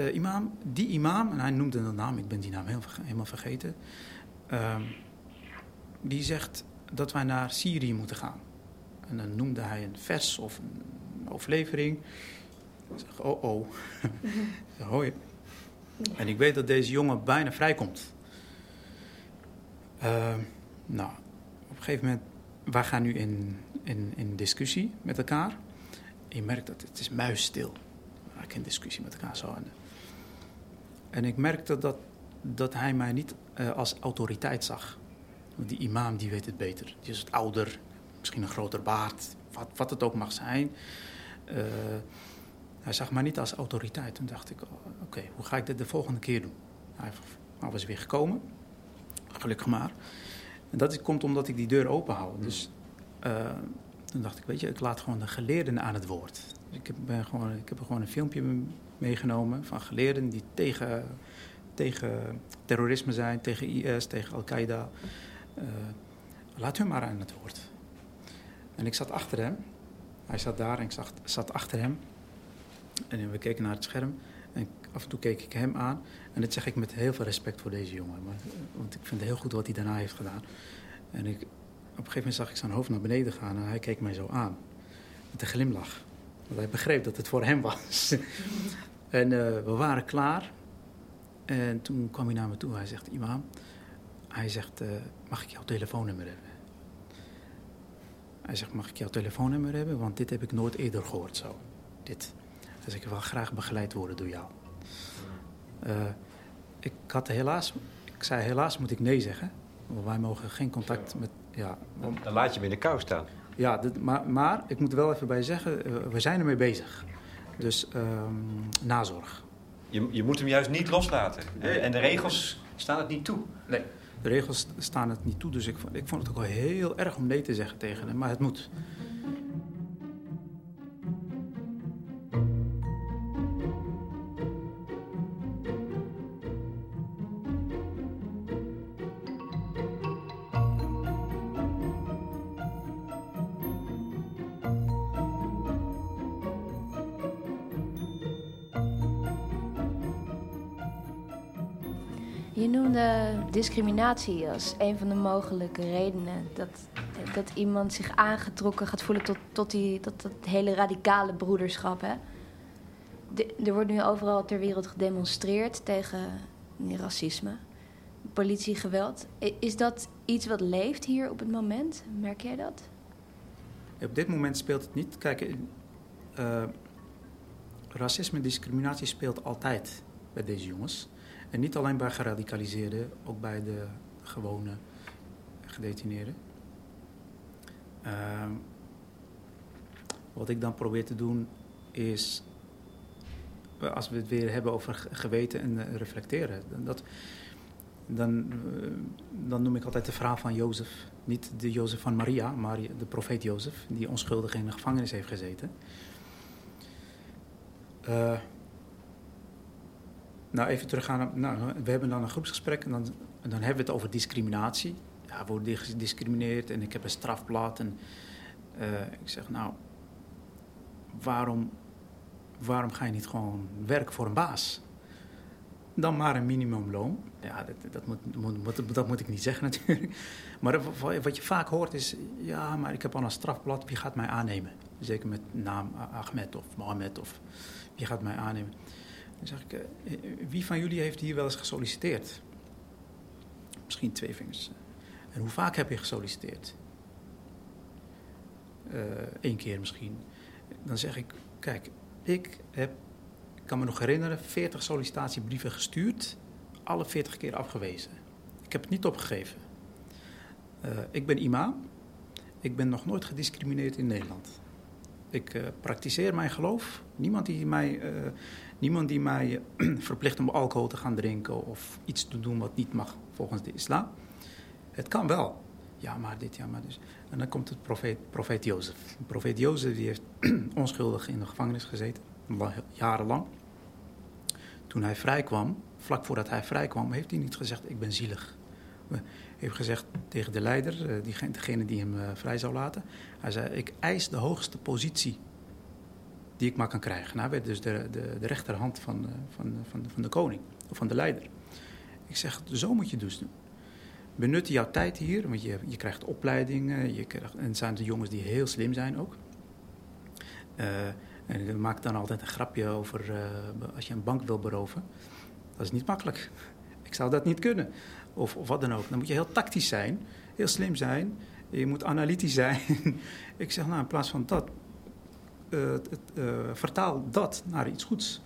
uh, imam, die imam, en hij noemde een naam, ik ben die naam helemaal vergeten. Uh, die zegt dat wij naar Syrië moeten gaan. En dan noemde hij een vers of een overlevering. Ik zeg, oh oh. Hoi. En ik weet dat deze jongen bijna vrijkomt. Uh, nou, op een gegeven moment, wij gaan nu in, in, in discussie met elkaar je merkt dat het is muisstil. Ik in discussie met elkaar zo. En ik merkte dat, dat hij mij niet uh, als autoriteit zag. Die imam die weet het beter. Die is het ouder, misschien een groter baard, wat, wat het ook mag zijn. Uh, hij zag mij niet als autoriteit. Toen dacht ik, oh, oké, hoe ga ik dit de volgende keer doen? Hij, was weer gekomen, gelukkig maar. En dat komt omdat ik die deur open hou. Dus uh, toen dacht ik, weet je, ik laat gewoon de geleerden aan het woord. Ik, heb, ben gewoon, ik heb gewoon een filmpje meegenomen van geleerden die tegen, tegen terrorisme zijn, tegen IS, tegen Al-Qaeda. Uh, laat hun maar aan het woord. En ik zat achter hem. Hij zat daar en ik zat, zat achter hem. En we keken naar het scherm. En af en toe keek ik hem aan. En dat zeg ik met heel veel respect voor deze jongen. Want ik vind het heel goed wat hij daarna heeft gedaan. En ik, een gegeven moment zag ik zijn hoofd naar beneden gaan. En hij keek mij zo aan. Met een glimlach. Want hij begreep dat het voor hem was. en uh, we waren klaar. En toen kwam hij naar me toe. Hij zegt, imam, hij zegt, uh, mag ik jouw telefoonnummer hebben? Hij zegt, mag ik jouw telefoonnummer hebben? Want dit heb ik nooit eerder gehoord zo. Dit. Dus ik wil graag begeleid worden door jou. Uh, ik had helaas, ik zei helaas moet ik nee zeggen. Want wij mogen geen contact met, ja. Dan laat je hem in de kou staan. Ja, dit, maar, maar ik moet er wel even bij zeggen, uh, we zijn ermee bezig. Dus um, nazorg. Je, je moet hem juist niet loslaten. Nee. En de regels staan het niet toe. Nee, de regels staan het niet toe. Dus ik, ik vond het ook wel heel erg om nee te zeggen tegen hem. Maar het moet. Noemde discriminatie als een van de mogelijke redenen dat, dat iemand zich aangetrokken gaat voelen tot, tot, die, tot dat hele radicale broederschap. Hè? De, er wordt nu overal ter wereld gedemonstreerd tegen racisme, politiegeweld. Is dat iets wat leeft hier op het moment? Merk jij dat? Op dit moment speelt het niet. Kijk, uh, racisme en discriminatie speelt altijd bij deze jongens. En niet alleen bij geradicaliseerden, ook bij de gewone gedetineerden. Uh, wat ik dan probeer te doen is, als we het weer hebben over geweten en uh, reflecteren, dat, dan, uh, dan noem ik altijd de verhaal van Jozef. Niet de Jozef van Maria, maar de profeet Jozef, die onschuldig in de gevangenis heeft gezeten. Uh, nou, even teruggaan. Nou, we hebben dan een groepsgesprek en dan, dan hebben we het over discriminatie. Ja, we worden gediscrimineerd en ik heb een strafblad. En uh, ik zeg, nou, waarom, waarom ga je niet gewoon werken voor een baas? Dan maar een minimumloon. Ja, dat, dat, moet, moet, dat moet ik niet zeggen natuurlijk. Maar wat je vaak hoort is, ja, maar ik heb al een strafblad, wie gaat mij aannemen? Zeker met naam Ahmed of Mohammed of wie gaat mij aannemen? Dan zeg ik, uh, wie van jullie heeft hier wel eens gesolliciteerd? Misschien twee vingers. En hoe vaak heb je gesolliciteerd? Eén uh, keer misschien. Dan zeg ik, kijk, ik heb, ik kan me nog herinneren, 40 sollicitatiebrieven gestuurd. Alle 40 keer afgewezen. Ik heb het niet opgegeven. Ik ben imam. Ik ben nog nooit gediscrimineerd in Nederland. Ik uh, praktiseer mijn geloof. Niemand die mij, niemand die mij verplicht om alcohol te gaan drinken of iets te doen wat niet mag volgens de islam. Het kan wel. Ja, maar dit, ja, maar dus. En dan komt het profeet, profeet Jozef. Profeet Jozef die heeft onschuldig in de gevangenis gezeten, jarenlang. Toen hij vrijkwam, vlak voordat hij vrijkwam, heeft hij niet gezegd: Ik ben zielig. Hij heeft gezegd tegen de leider, degene die hem vrij zou laten. Hij zei: Ik eis de hoogste positie die ik maar kan krijgen. Nou, hij werd dus de, de, de rechterhand van, van, van, van de koning, of van de leider. Ik zeg: Zo moet je dus doen. Benut jouw tijd hier, want je, je krijgt opleidingen. Je krijgt, en het zijn de jongens die heel slim zijn ook. Uh, en ik maak dan altijd een grapje over als je een bank wil beroven. Dat is niet makkelijk. Ik zou dat niet kunnen. Of, of wat dan ook. Dan moet je heel tactisch zijn, heel slim zijn. Je moet analytisch zijn. ik zeg, nou, in plaats van dat, uh, vertaal dat naar iets goeds.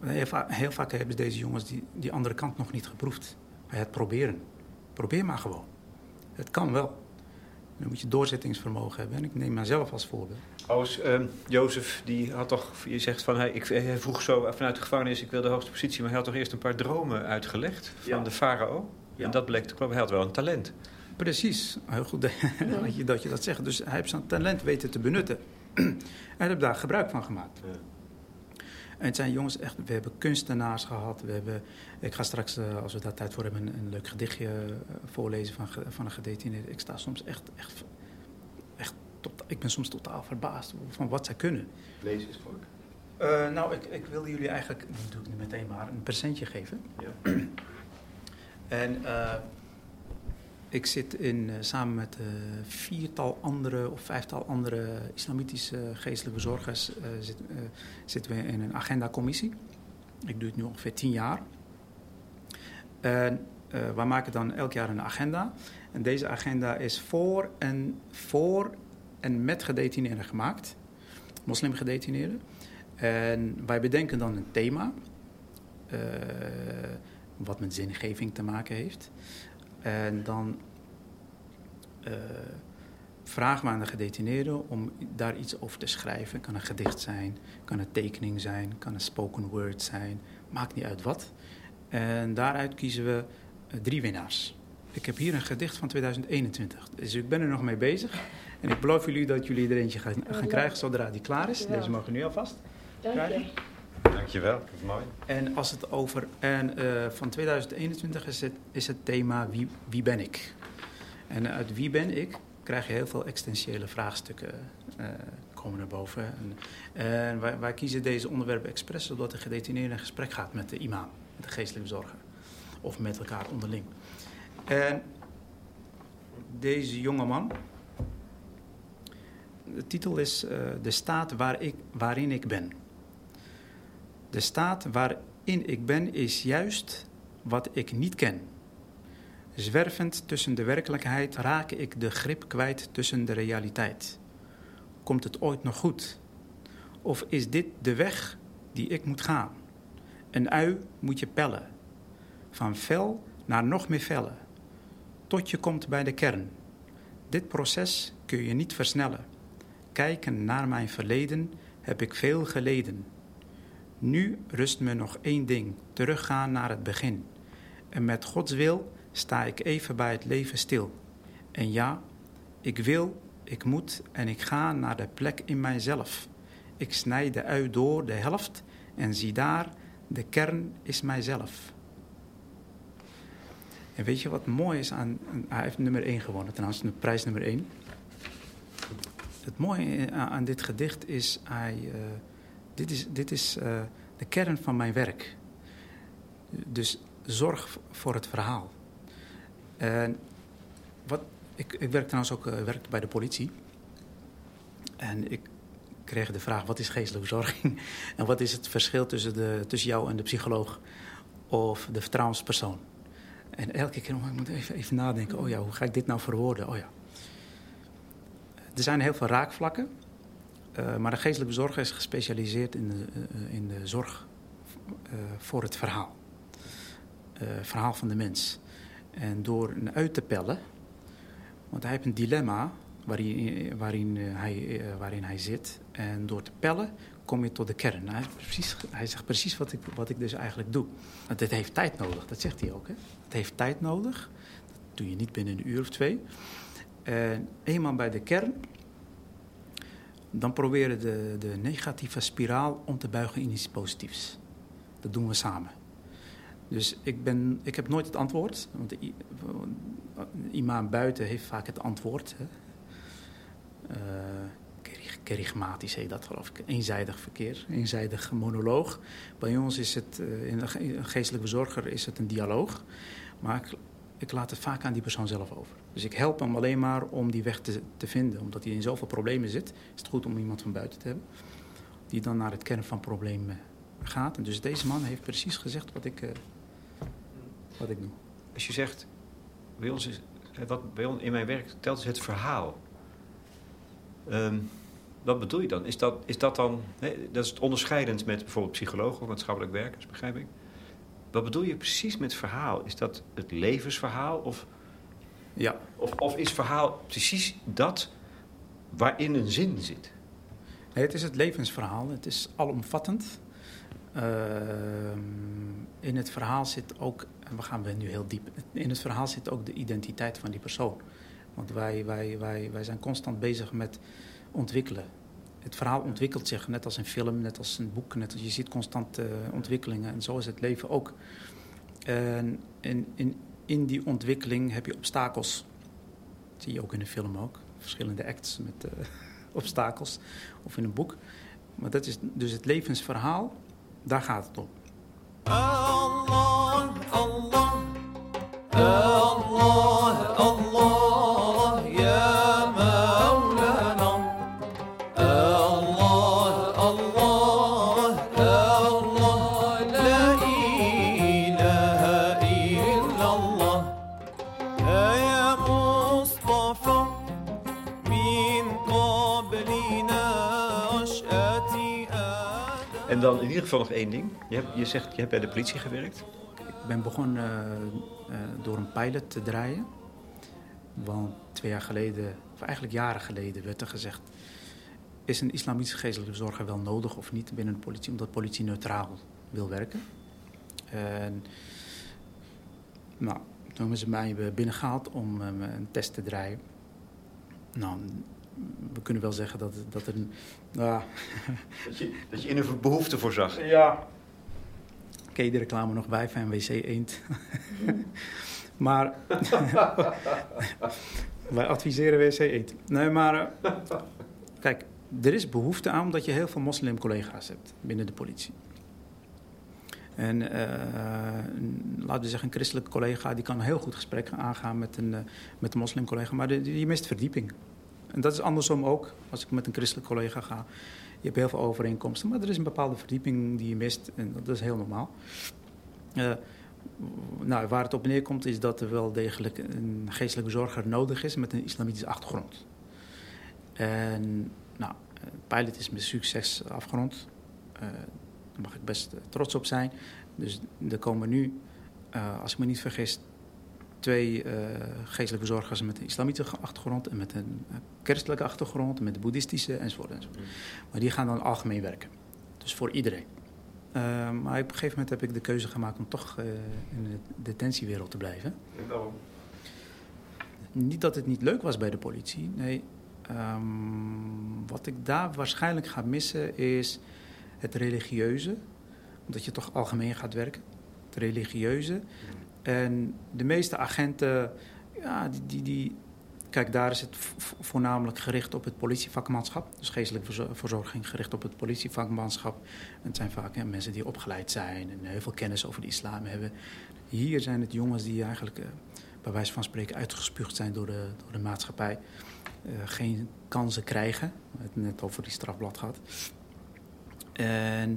Heel, va heel, vaak hebben deze jongens die, die andere kant nog niet geproefd. Het proberen. Probeer maar gewoon. Het kan wel. Dan moet je doorzettingsvermogen hebben. En ik neem mezelf als voorbeeld. Als uh, Jozef, die had toch, je zegt van, hij, ik, hij vroeg zo vanuit de gevangenis, ik wil de hoogste positie, maar hij had toch eerst een paar dromen uitgelegd van ja. de farao? Ja. En dat bleek te kloppen, hij had wel een talent. Precies, heel goed dat je dat zegt. Dus hij heeft zijn talent weten te benutten. En heb daar gebruik van gemaakt. Ja. En het zijn jongens echt, we hebben kunstenaars gehad. We hebben, ik ga straks, eh, als we daar tijd voor hebben, een, een leuk gedichtje eh, voorlezen van, van een gedetineerde. Ik sta soms echt, echt, echt tot, ik ben soms totaal verbaasd van wat zij kunnen. Lees eens voor. Eh, nou, ik, ik wilde jullie eigenlijk, dat doe ik nu meteen maar, een presentje geven. Ja. En ik zit in, eh, samen met eh, viertal andere of vijftal andere islamitische geestelijke bezorgers eh, zit, zitten we in een agendacommissie. Ik doe het nu ongeveer tien jaar. En wij maken dan elk jaar een agenda. En deze agenda is voor en, voor met gedetineerden gemaakt. Moslimgedetineerden. En wij bedenken dan een thema. wat met zingeving te maken heeft. En dan eh, vragen we aan de gedetineerden om daar iets over te schrijven. Kan een gedicht zijn, kan een tekening zijn, kan een spoken word zijn. Maakt niet uit wat. En daaruit kiezen we eh, drie winnaars. Ik heb hier een gedicht van 2021. Dus ik ben er nog mee bezig. En ik beloof jullie dat jullie er eentje gaan, gaan krijgen zodra die klaar is. Deze mogen nu alvast. Dank je. krijgen. Dankjewel, dat is mooi. En als het over. En eh, van 2021 is het, is het thema wie, wie ben ik? En uit wie ben ik krijg je heel veel existentiële vraagstukken eh, komen naar boven. En, en wij, wij kiezen deze onderwerpen expres zodat de gedetineerde in gesprek gaat met de imam, met de geestelijke zorger. Of met elkaar onderling. En deze jonge man. De titel is eh, De staat waar ik, waarin ik ben. De staat waarin ik ben is juist wat ik niet ken. Zwervend tussen de werkelijkheid raak ik de grip kwijt tussen de realiteit. Komt het ooit nog goed? Of is dit de weg die ik moet gaan? Een ui moet je pellen. Van fel naar nog meer vellen. Tot je komt bij de kern. Dit proces kun je niet versnellen. Kijken naar mijn verleden heb ik veel geleden. Nu rust me nog één ding: teruggaan naar het begin. En met Gods wil sta ik even bij het leven stil. En ja, ik wil, ik moet en ik ga naar de plek in mijzelf. Ik snij de ui door de helft en zie daar, de kern is mijzelf. En weet je wat mooi is aan. Hij heeft nummer 1 gewonnen, trouwens, prijs nummer 1. Het mooie aan dit gedicht is, hij, uh, dit is, dit is uh, de kern van mijn werk. Dus zorg voor het verhaal. Wat, ik, ik werk trouwens ook uh, werk bij de politie. En ik kreeg de vraag, wat is geestelijke verzorging? en wat is het verschil tussen, de, tussen jou en de psycholoog of de vertrouwenspersoon? En elke keer, oh, ik moet even, even nadenken, oh ja, hoe ga ik dit nou verwoorden? Oh ja. Er zijn heel veel raakvlakken. Uh, maar de geestelijke zorg is gespecialiseerd in de, uh, in de zorg uh, voor het verhaal. Verhaal van de mens. En door een uit te pellen, want hij heeft een dilemma waarin, waarin, hij, waarin hij zit. En door te pellen kom je tot de kern. Hij, precies, hij zegt precies wat ik, wat ik dus eigenlijk doe. Want het heeft tijd nodig, dat zegt hij ook. Hè? Het heeft tijd nodig. Dat doe je niet binnen een uur of twee. En eenmaal bij de kern dan proberen de, de negatieve spiraal om te buigen in iets positiefs. Dat doen we samen. Dus ik, ben, ik heb nooit het antwoord. Want de, de imam buiten heeft vaak het antwoord. Hè. Uh, kerigmatisch heet dat geloof ik. Eenzijdig verkeer, eenzijdig monoloog. Bij ons is het, uh, in een geestelijke bezorger is het een dialoog. Maar ik laat het vaak aan die persoon zelf over. Dus ik help hem alleen maar om die weg te, te, vinden. Omdat hij in zoveel problemen zit, is het goed om iemand van buiten te hebben. Die dan naar het kern van het probleem gaat. En dus deze man heeft precies gezegd wat ik, uh, wat ik doe. Als je zegt, bij ons is, wat bij ons in mijn werk telt is het verhaal. Um, wat bedoel je dan? Is dat, is dat dan, dat is het onderscheidend met bijvoorbeeld psychologen of maatschappelijk werkers, begrijp ik? Wat bedoel je precies met verhaal? Is dat het levensverhaal of, ja. of, of is verhaal precies dat waarin een zin zit? Nee, het is het levensverhaal. Het is alomvattend. Uh, in het verhaal zit ook, en we gaan nu heel diep, in het verhaal zit ook de identiteit van die persoon. Want wij, wij, wij, wij zijn constant bezig met ontwikkelen. het verhaal ontwikkelt zich, net als een film, net als een boek. Net als, je ziet constant uh, ontwikkelingen en zo is het leven ook. En in, in, in die ontwikkeling heb je obstakels. Dat zie je ook in een film ook. Verschillende acts met uh, obstakels. Of in een boek. Maar dat is dus het levensverhaal, daar gaat het om. Allah, Allah, Allah, dan in ieder geval nog één ding. Je, hebt, je zegt, je hebt bij de politie gewerkt. Ik ben begonnen uh, uh, door een pilot te draaien. Want twee jaar geleden, of eigenlijk jaren geleden, werd er gezegd... is een islamitische geestelijke zorger wel nodig of niet binnen de politie... omdat politie neutraal wil werken. En, nou, toen hebben ze mij binnengehaald om een test te draaien. Nou, we kunnen wel zeggen dat, dat er... Nou, dat, je, dat je in een behoefte voorzag. Ja, Ken je de reclame nog bij van WC Eend? maar wij adviseren WC Eend. Nee, maar uh, kijk, er is behoefte aan omdat je heel veel moslimcollega's hebt binnen de politie. En uh, laten we zeggen, een christelijke collega die kan heel goed gesprekken aangaan met een, uh, met een moslimcollega, maar die, die mist verdieping. En dat is andersom ook, als ik met een christelijke collega ga. Je hebt heel veel overeenkomsten, maar er is een bepaalde verdieping die je mist. En dat is heel normaal. Uh, nou, waar het op neerkomt is dat er wel degelijk een geestelijke zorger nodig is met een islamitische achtergrond. En nou, pilot is met succes afgerond. Uh, daar mag ik best trots op zijn. Dus er komen nu, als ik me niet vergis, twee uh, geestelijke zorgers met een islamitische achtergrond en met een christelijke achtergrond, met de boeddhistische enzovoort. enzovoort. Mm. Maar die gaan dan algemeen werken. Dus voor iedereen. Uh, maar op een gegeven moment heb ik de keuze gemaakt om toch uh, in de detentiewereld te blijven. En waarom? Niet dat het niet leuk was bij de politie. Nee, um, wat ik daar waarschijnlijk ga missen is het religieuze. Omdat je toch algemeen gaat werken. Het religieuze. En de meeste agenten, ja, die, die, die, kijk, daar is het voornamelijk gericht op het politievakmanschap. Dus geestelijke verzorging gericht op het politievakmanschap. Het zijn vaak mensen die opgeleid zijn en heel veel kennis over de islam hebben. Hier zijn het jongens die eigenlijk, uh, bij wijze van spreken, uitgespuugd zijn door de, door de maatschappij. Uh, geen kansen krijgen. We hebben het net over die strafblad gehad. En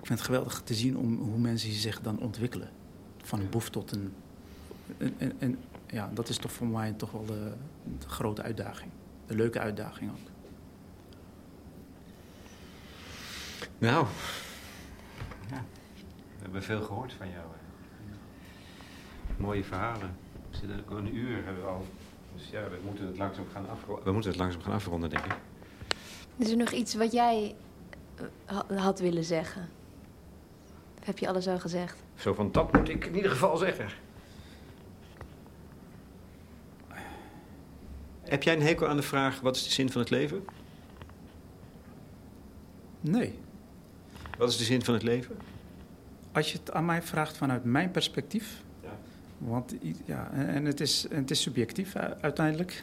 ik vind het geweldig te zien hoe mensen zich dan ontwikkelen van een boef tot een. En, en, en, ja, dat is toch voor mij toch wel de, de, grote uitdaging. De leuke uitdaging ook. Nou, ja. we hebben veel gehoord van jou. Mooie verhalen. We zitten ook een uur hebben we al. Dus ja, we moeten het langzaam gaan afronden. We moeten het langzaam gaan afronden, denk ik. Is er nog iets wat jij had willen zeggen? Of heb je alles al gezegd? Zo van, dat moet ik in ieder geval zeggen. Heb jij een hekel aan de vraag, wat is de zin van het leven? Nee. Wat is de zin van het leven? Als je het aan mij vraagt vanuit mijn perspectief... Ja. Want ja, en het is, het is subjectief uiteindelijk.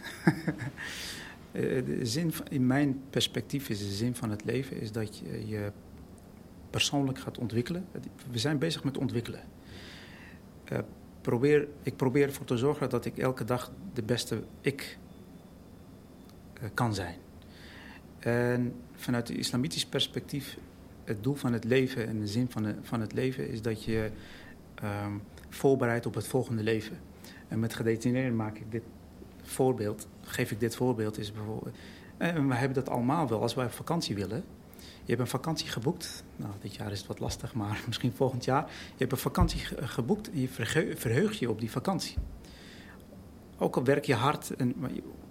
de zin van, in mijn perspectief is de zin van het leven... is dat je, je persoonlijk gaat ontwikkelen. We zijn bezig met ontwikkelen. Uh, probeer, ik probeer ervoor te zorgen dat ik elke dag de beste ik uh, kan zijn. En vanuit het islamitisch perspectief, het doel van het leven en de zin van, de, van het leven is dat je um, voorbereidt op het volgende leven. En met gedetineerden maak ik dit voorbeeld, geef ik dit voorbeeld, is bijvoorbeeld. En we hebben dat allemaal wel als wij op vakantie willen. Je hebt een vakantie geboekt. Nou, dit jaar is het wat lastig, maar misschien volgend jaar. Je hebt een vakantie geboekt en je verheugt je op die vakantie. Ook al werk je hard. En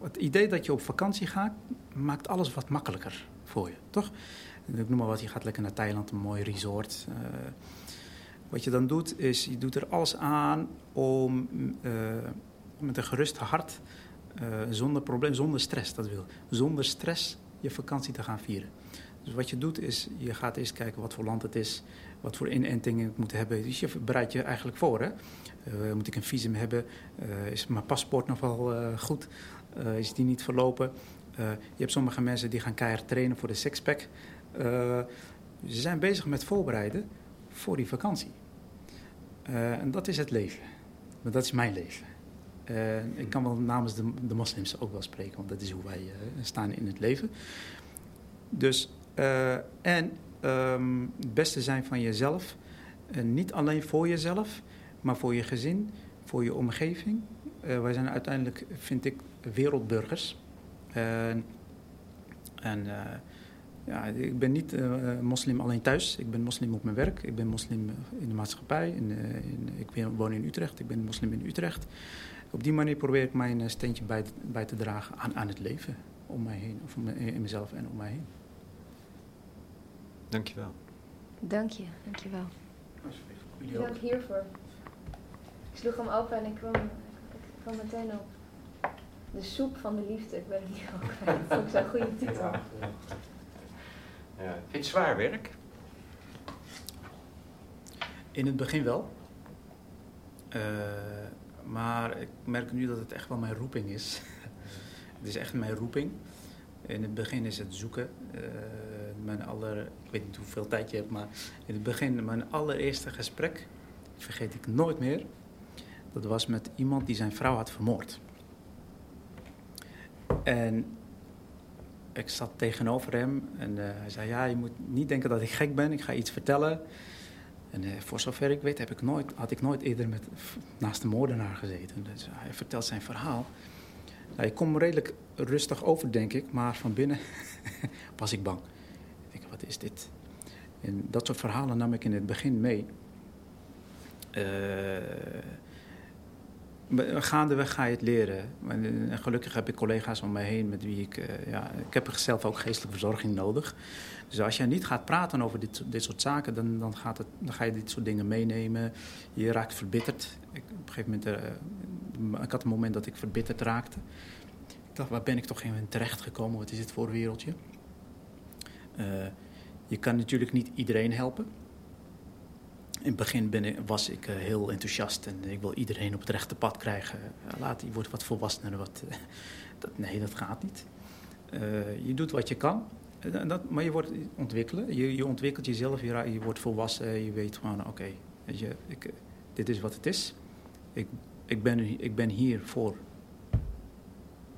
het idee dat je op vakantie gaat, maakt alles wat makkelijker voor je, toch? Ik noem maar wat, je gaat lekker naar Thailand, een mooi resort. Uh, wat je dan doet, is je doet er alles aan om uh, met een gerust hart, zonder probleem, zonder stress, dat wil. Zonder stress je vakantie te gaan vieren. Dus wat je doet is, je gaat eerst kijken wat voor land het is, wat voor inentingen ik moet hebben. Dus je bereidt je eigenlijk voor. Hè? Uh, moet ik een visum hebben? Uh, is mijn paspoort nog wel uh, goed? is die niet verlopen? je hebt sommige mensen die gaan keihard trainen voor de sixpack. ze zijn bezig met voorbereiden voor die vakantie. en dat is het leven. Maar dat is mijn leven. ik kan wel namens de, de, moslims ook wel spreken, want dat is hoe wij staan in het leven. Dus, en um, het beste zijn van jezelf. En niet alleen voor jezelf, maar voor je gezin, voor je omgeving. Uh, wij zijn uiteindelijk, vind ik, wereldburgers. En ja, ik ben niet moslim alleen thuis. Ik ben moslim op mijn werk. Ik ben moslim in de maatschappij. In, in, ik woon in Utrecht. Ik ben moslim in Utrecht. Op die manier probeer ik mijn steentje bij, bij te dragen aan, aan het leven om mij heen. Of in mezelf en om mij heen. Dankjewel. Dank je, dankjewel. Dank hiervoor. Ik sloeg hem open en ik kwam, ik kwam meteen op de soep van de liefde. Ik ben het niet al kwijt. Dat is ook zo'n goede titel. Ja. Ja. Vind je het zwaar werk? In het begin wel. Uh, maar ik merk nu dat het echt wel mijn roeping is. het is echt mijn roeping. In het begin is het zoeken. Uh, mijn aller, ik weet niet hoeveel tijd je hebt, maar in het begin, mijn allereerste gesprek, vergeet ik nooit meer. Dat was met iemand die zijn vrouw had vermoord. En ik zat tegenover hem en uh, hij zei: Ja, je moet niet denken dat ik gek ben, ik ga iets vertellen. En uh, voor zover ik weet heb ik nooit, had ik nooit eerder met, naast de moordenaar gezeten. Dus hij vertelt zijn verhaal. Nou, ik kom redelijk rustig over, denk ik, maar van binnen was ik bang wat is dit? En dat soort verhalen nam ik in het begin mee. Uh, gaandeweg ga je het leren. En gelukkig heb ik collega's om mij heen met wie ik... Uh, ja, ik heb zelf ook geestelijke verzorging nodig. Dus als je niet gaat praten over dit, dit soort zaken... Dan, dan, gaat het, dan ga je dit soort dingen meenemen. Je raakt verbitterd. Ik, op een gegeven moment... Uh, ik had een moment dat ik verbitterd raakte. Ik dacht, waar ben ik toch in terecht gekomen? Wat is dit voor wereldje? Je kan natuurlijk niet iedereen helpen. In het begin ben ik, was ik eh, heel enthousiast en ik wil iedereen op het rechte pad krijgen. laat, die wordt wat volwassener. Wat, dat, nee, dat gaat niet. Uh, je doet wat je kan, dat, maar je wordt ontwikkelen. Je, je ontwikkelt jezelf, je, je wordt volwassen. Je weet gewoon, oké, dit is wat het is. Ik, ik, ben, ik ben hier voor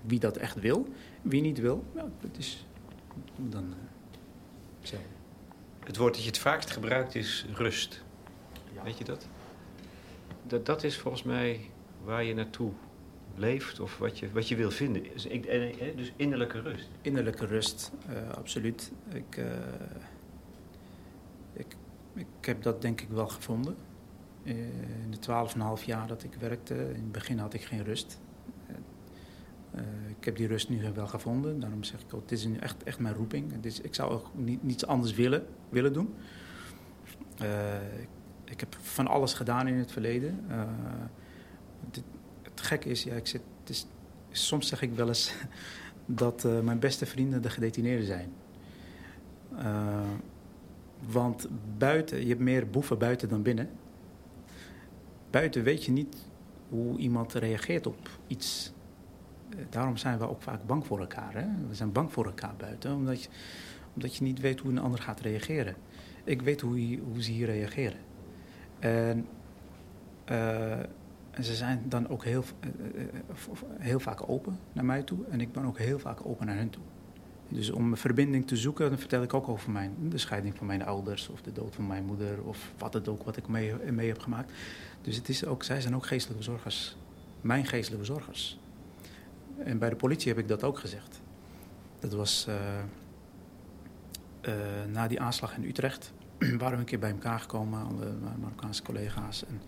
wie dat echt wil. Wie niet wil, dat is dan uh, zo. Het woord dat je het vaakst gebruikt is rust. Weet je dat? dat? Dat is volgens mij waar je naartoe leeft of wat je, wat je wil vinden. Dus, ik, dus innerlijke rust. Innerlijke rust, uh, absoluut. Ik, uh, ik, ik heb dat denk ik wel gevonden. Uh, in de 12,5 jaar dat ik werkte, in het begin had ik geen rust. Ik heb die rust nu wel gevonden. Daarom zeg ik ook, het is echt, echt mijn roeping. Is, ik zou ook niet, niets anders willen willen doen. Uh, ik heb van alles gedaan in het verleden. Uh, dit, het gekke is, ja, ik zit, is, soms zeg ik wel eens dat mijn beste vrienden de gedetineerden zijn. want buiten, je hebt meer boeven buiten dan binnen. Buiten weet je niet hoe iemand reageert op iets. Daarom zijn we ook vaak bang voor elkaar. Hè? We zijn bang voor elkaar buiten, omdat je, omdat je niet weet hoe een ander gaat reageren. Ik weet hoe, hoe ze hier reageren. En, uh, en, ze zijn dan ook heel, uh, heel vaak open naar mij toe. En ik ben ook heel vaak open naar hen toe. Dus om een verbinding te zoeken, dan vertel ik ook over mijn, de scheiding van mijn ouders... of de dood van mijn moeder, of wat het ook, wat ik mee, mee heb gemaakt. Dus het is ook, zij zijn ook geestelijke verzorgers. Mijn geestelijke verzorgers. En bij de politie heb ik dat ook gezegd. Dat was... Uh, uh, na die aanslag in Utrecht waren we een keer bij elkaar gekomen, alle Marokkaanse collega's. En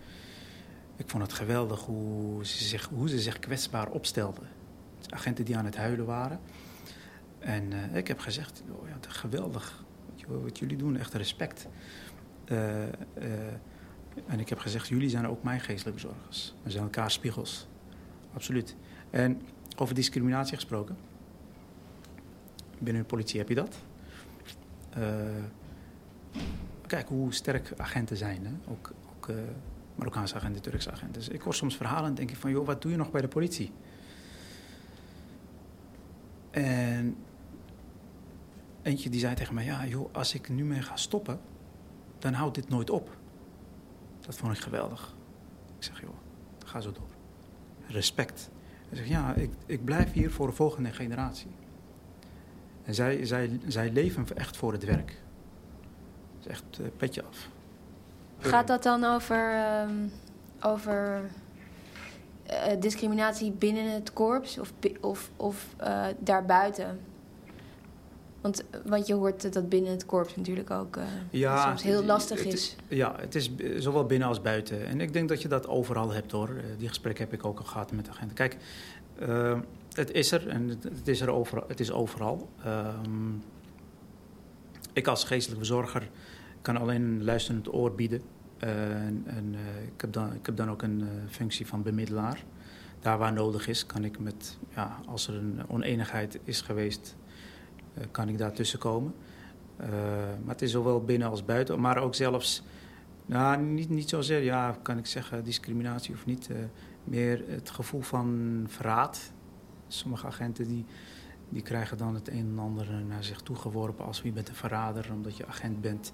ik vond het geweldig hoe ze zich, hoe ze zich kwetsbaar opstelden. Agenten die aan het huilen waren. En uh, ik heb gezegd, oh ja, geweldig wat jullie doen, echt respect. En ik heb gezegd, jullie zijn ook mijn geestelijke zorgers. We zijn elkaar spiegels. Absoluut. En over discriminatie gesproken binnen de politie heb je dat. Uh, kijk hoe sterk agenten zijn. Hè? Ook, ook uh, Marokkaanse agenten, Turkse agenten. Dus ik hoor soms verhalen en denk ik van, joh, wat doe je nog bij de politie? En eentje die zei tegen mij, ja joh, als ik nu mee ga stoppen, dan houdt dit nooit op. Dat vond ik geweldig. Ik zeg, joh, ga zo door. Respect. Hij zegt, ja, ik, ik blijf hier voor de volgende generatie. En zij, zij, zij leven echt voor het werk. Dat is echt uh, petje af. Gaat dat dan over, uh, over uh, discriminatie binnen het korps of, of, of uh, daarbuiten? Want, want je hoort dat binnen het korps natuurlijk ook uh, ja, soms heel lastig het, is. Ja, het is zowel binnen als buiten. En ik denk dat je dat overal hebt hoor. Die gesprekken heb ik ook al gehad met agenten. Kijk, uh, het is er en het, het, is er overal. Het is overal. Um, ik als geestelijke verzorger kan alleen een luisterend oor bieden. En, en ik, heb dan, ik heb dan ook een functie van bemiddelaar. Daar waar nodig is, kan ik met, ja, als er een oneenigheid is geweest eh, kan ik daartussen komen. Eh, maar het is zowel binnen als buiten. Maar ook zelfs, nou, niet, niet zozeer, ja, kan ik zeggen, discriminatie of niet. Eh, meer het gevoel van verraad. Sommige agenten die, die krijgen dan het een en ander naar zich toe geworpen als wie bent een verrader omdat je agent bent.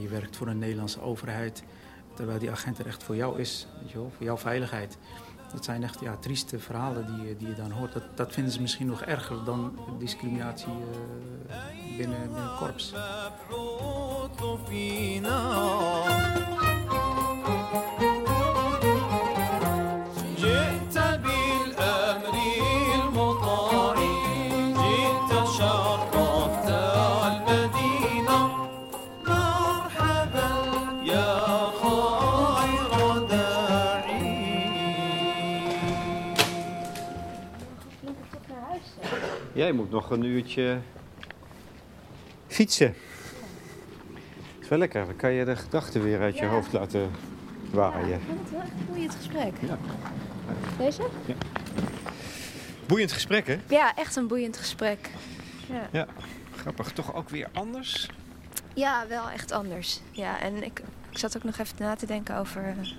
je werkt voor een Nederlandse overheid. Terwijl die agent er echt voor jou is, weet je wel, voor jouw veiligheid. Dat zijn echt ja, trieste verhalen die, die je dan hoort. Dat, dat vinden ze misschien nog erger dan discriminatie uh, binnen, binnen korps. Moet nog een uurtje fietsen. Het is wel lekker. Dan kan je de gedachten weer uit je hoofd laten waaien. Ja, ik het wel echt een boeiend gesprek. Ja. Deze? Ja. Boeiend gesprek, hè? Ja, echt een boeiend gesprek. Ja. ja. Grappig. Toch ook weer anders? Ja, wel echt anders. Ja, en ik, ik zat ook nog even na te denken over... Uh,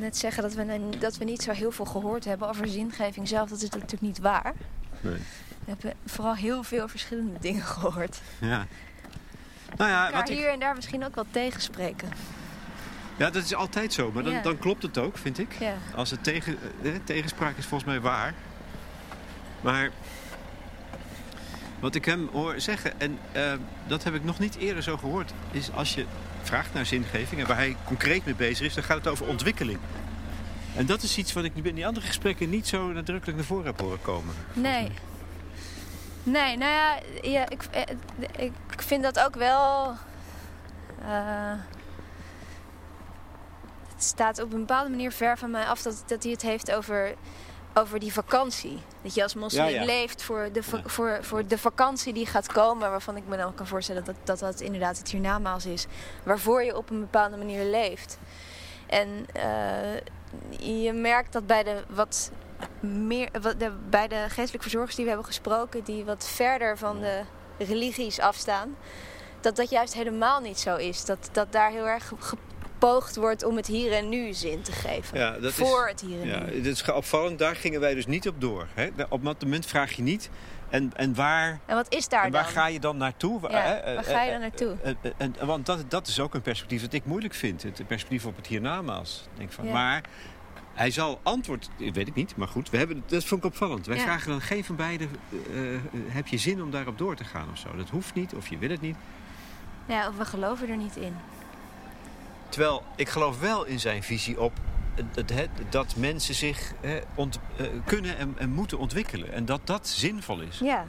net zeggen dat we, dat we niet zo heel veel gehoord hebben over zingeving zelf. Dat is natuurlijk niet waar. Nee. We hebben vooral heel veel verschillende dingen gehoord. Ja. Nou ja, wat hier en daar misschien ook wel tegenspreken. Ja, dat is altijd zo. Maar dan, dan klopt het ook, vind ik. Ja. Als het tegen, eh, tegenspraak is volgens mij waar. Maar wat ik hem hoor zeggen, en uh, dat heb ik nog niet eerder zo gehoord... is als je vraagt naar zingeving en waar hij concreet mee bezig is... dan gaat het over ontwikkeling. En dat is iets wat ik in die andere gesprekken niet zo nadrukkelijk naar voren heb horen komen. Nee. Nee, nou ja, ja ik, eh, ik vind dat ook wel... Uh, het staat op een bepaalde manier ver van mij af dat, dat hij het heeft over, over die vakantie. Dat je als moslim leeft voor de, voor, voor de vakantie die gaat komen. Waarvan ik me dan kan voorstellen dat dat, dat inderdaad het hiernamaals is. Waarvoor je op een bepaalde manier leeft. En uh, je merkt dat bij de wat meer, de, bij de geestelijke verzorgers die we hebben gesproken, die wat verder van de religies afstaan, dat dat juist helemaal niet zo is. Dat, dat daar heel erg gepoogd wordt om het hier en nu zin te geven. Ja, dat voor het hier en ja, nu. Dat is opvallend, daar gingen wij dus niet op door. Hè? Op dat moment vraag je niet. En, en waar, en wat is daar en waar ga je dan naartoe? Ja, waar ga je dan naartoe? En, en, want dat, dat is ook een perspectief dat ik moeilijk vind. Het perspectief op het hiernamaals. Denk van, Maar hij zal antwoord, weet ik niet, maar goed, we hebben, dat vond ik opvallend. Wij vragen dan geen van beiden, uh, heb je zin om daarop door te gaan of zo? Dat hoeft niet, of je wil het niet. Ja, of we geloven er niet in. Terwijl, ik geloof wel in zijn visie op dat, dat mensen zich ont, uh, kunnen en, en, moeten ontwikkelen. En dat dat zinvol is. Ja.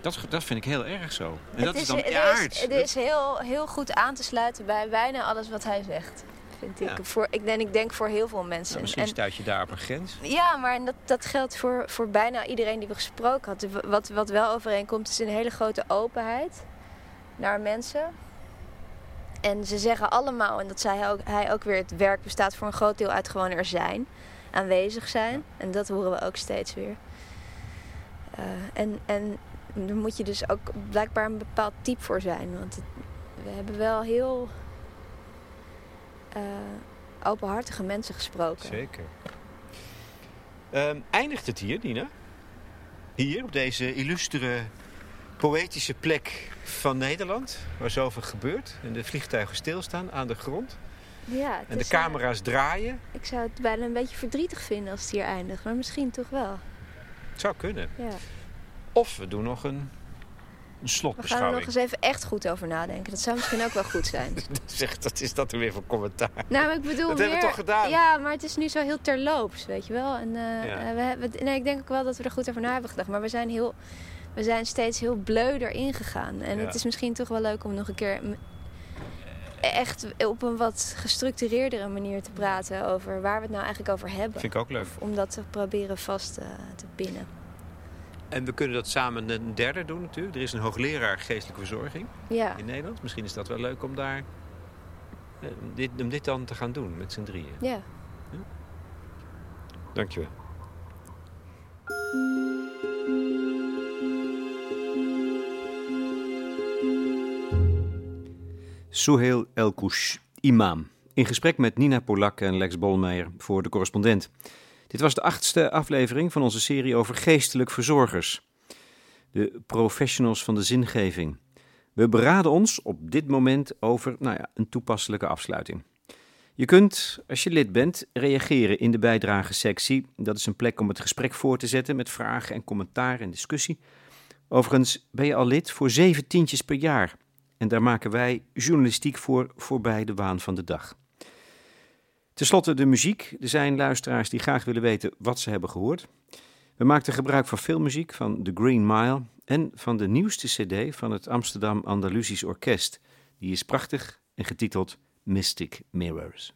Dat, dat vind ik heel erg zo. En dat is, dan aard. Het is heel, heel goed aan te sluiten bij bijna alles wat hij zegt vind ik. Voor, ik, denk, ik denk voor heel veel mensen. Nou, misschien en, stuit je daar op een grens. Ja, maar dat, dat geldt voor, voor bijna iedereen die we gesproken hadden. Wat, wat wel overeenkomt is een hele grote openheid naar mensen. En ze zeggen allemaal, en dat zei hij ook, hij ook weer, het werk bestaat voor een groot deel uit gewoon er zijn. Aanwezig zijn. En dat horen we ook steeds weer. Eh, en, en daar moet je dus ook blijkbaar een bepaald type voor zijn. Want het, we hebben wel heel uh, openhartige mensen gesproken. Zeker. Um, eindigt het hier, Nina? Hier, op deze illustere, poëtische plek van Nederland... waar zoveel gebeurt en de vliegtuigen stilstaan aan de grond... Ja, en de eh, camera's draaien. Ik zou het bijna een beetje verdrietig vinden als het hier eindigt, maar misschien toch wel. Het zou kunnen. Ja. Of we doen nog een, een slotbeschouwing. We gaan er nog eens even echt goed over nadenken. Dat zou misschien ook wel goed zijn. zeg, dat is dat er weer voor commentaar? Nou, ik bedoel Dat hebben we toch gedaan? Ja, maar het is nu zo heel terloops, weet je wel. En, uh, we hebben, nee, ik denk ook wel dat we er goed over na hebben gedacht. Maar we zijn, heel, we zijn steeds heel bleu erin gegaan. En het is misschien toch wel leuk om nog een keer echt op een wat gestructureerdere manier te praten over waar we het nou eigenlijk over hebben. Vind ik ook leuk. om dat te proberen vast uh, te pinnen. En we kunnen dat samen een derde doen natuurlijk. Er is een hoogleraar geestelijke verzorging ja. in Nederland. Misschien is dat wel leuk om daar uh, dit, om dit dan te gaan doen met z'n drieën. Ja. ja. Dankjewel. Souheil Elkouch, imam. In gesprek met Nina Polak en Lex Bolmeijer voor de correspondent. Dit was de achtste aflevering van onze serie over geestelijk verzorgers. De professionals van de zingeving. We beraden ons op dit moment over nou ja, een toepasselijke afsluiting. Je kunt, als je lid bent, reageren in de bijdragesectie. Dat is een plek om het gesprek voor te zetten met vragen en commentaar en discussie. Overigens ben je al lid voor zeven tientjes per jaar. En daar maken wij journalistiek voor voorbij de waan van de dag. Ten slotte de muziek. Er zijn luisteraars die graag willen weten wat ze hebben gehoord. We maakten gebruik van veel muziek van The Green Mile en van de nieuwste CD van het Amsterdam Andalusisch Orkest. Die is prachtig en getiteld Mystic Mirrors.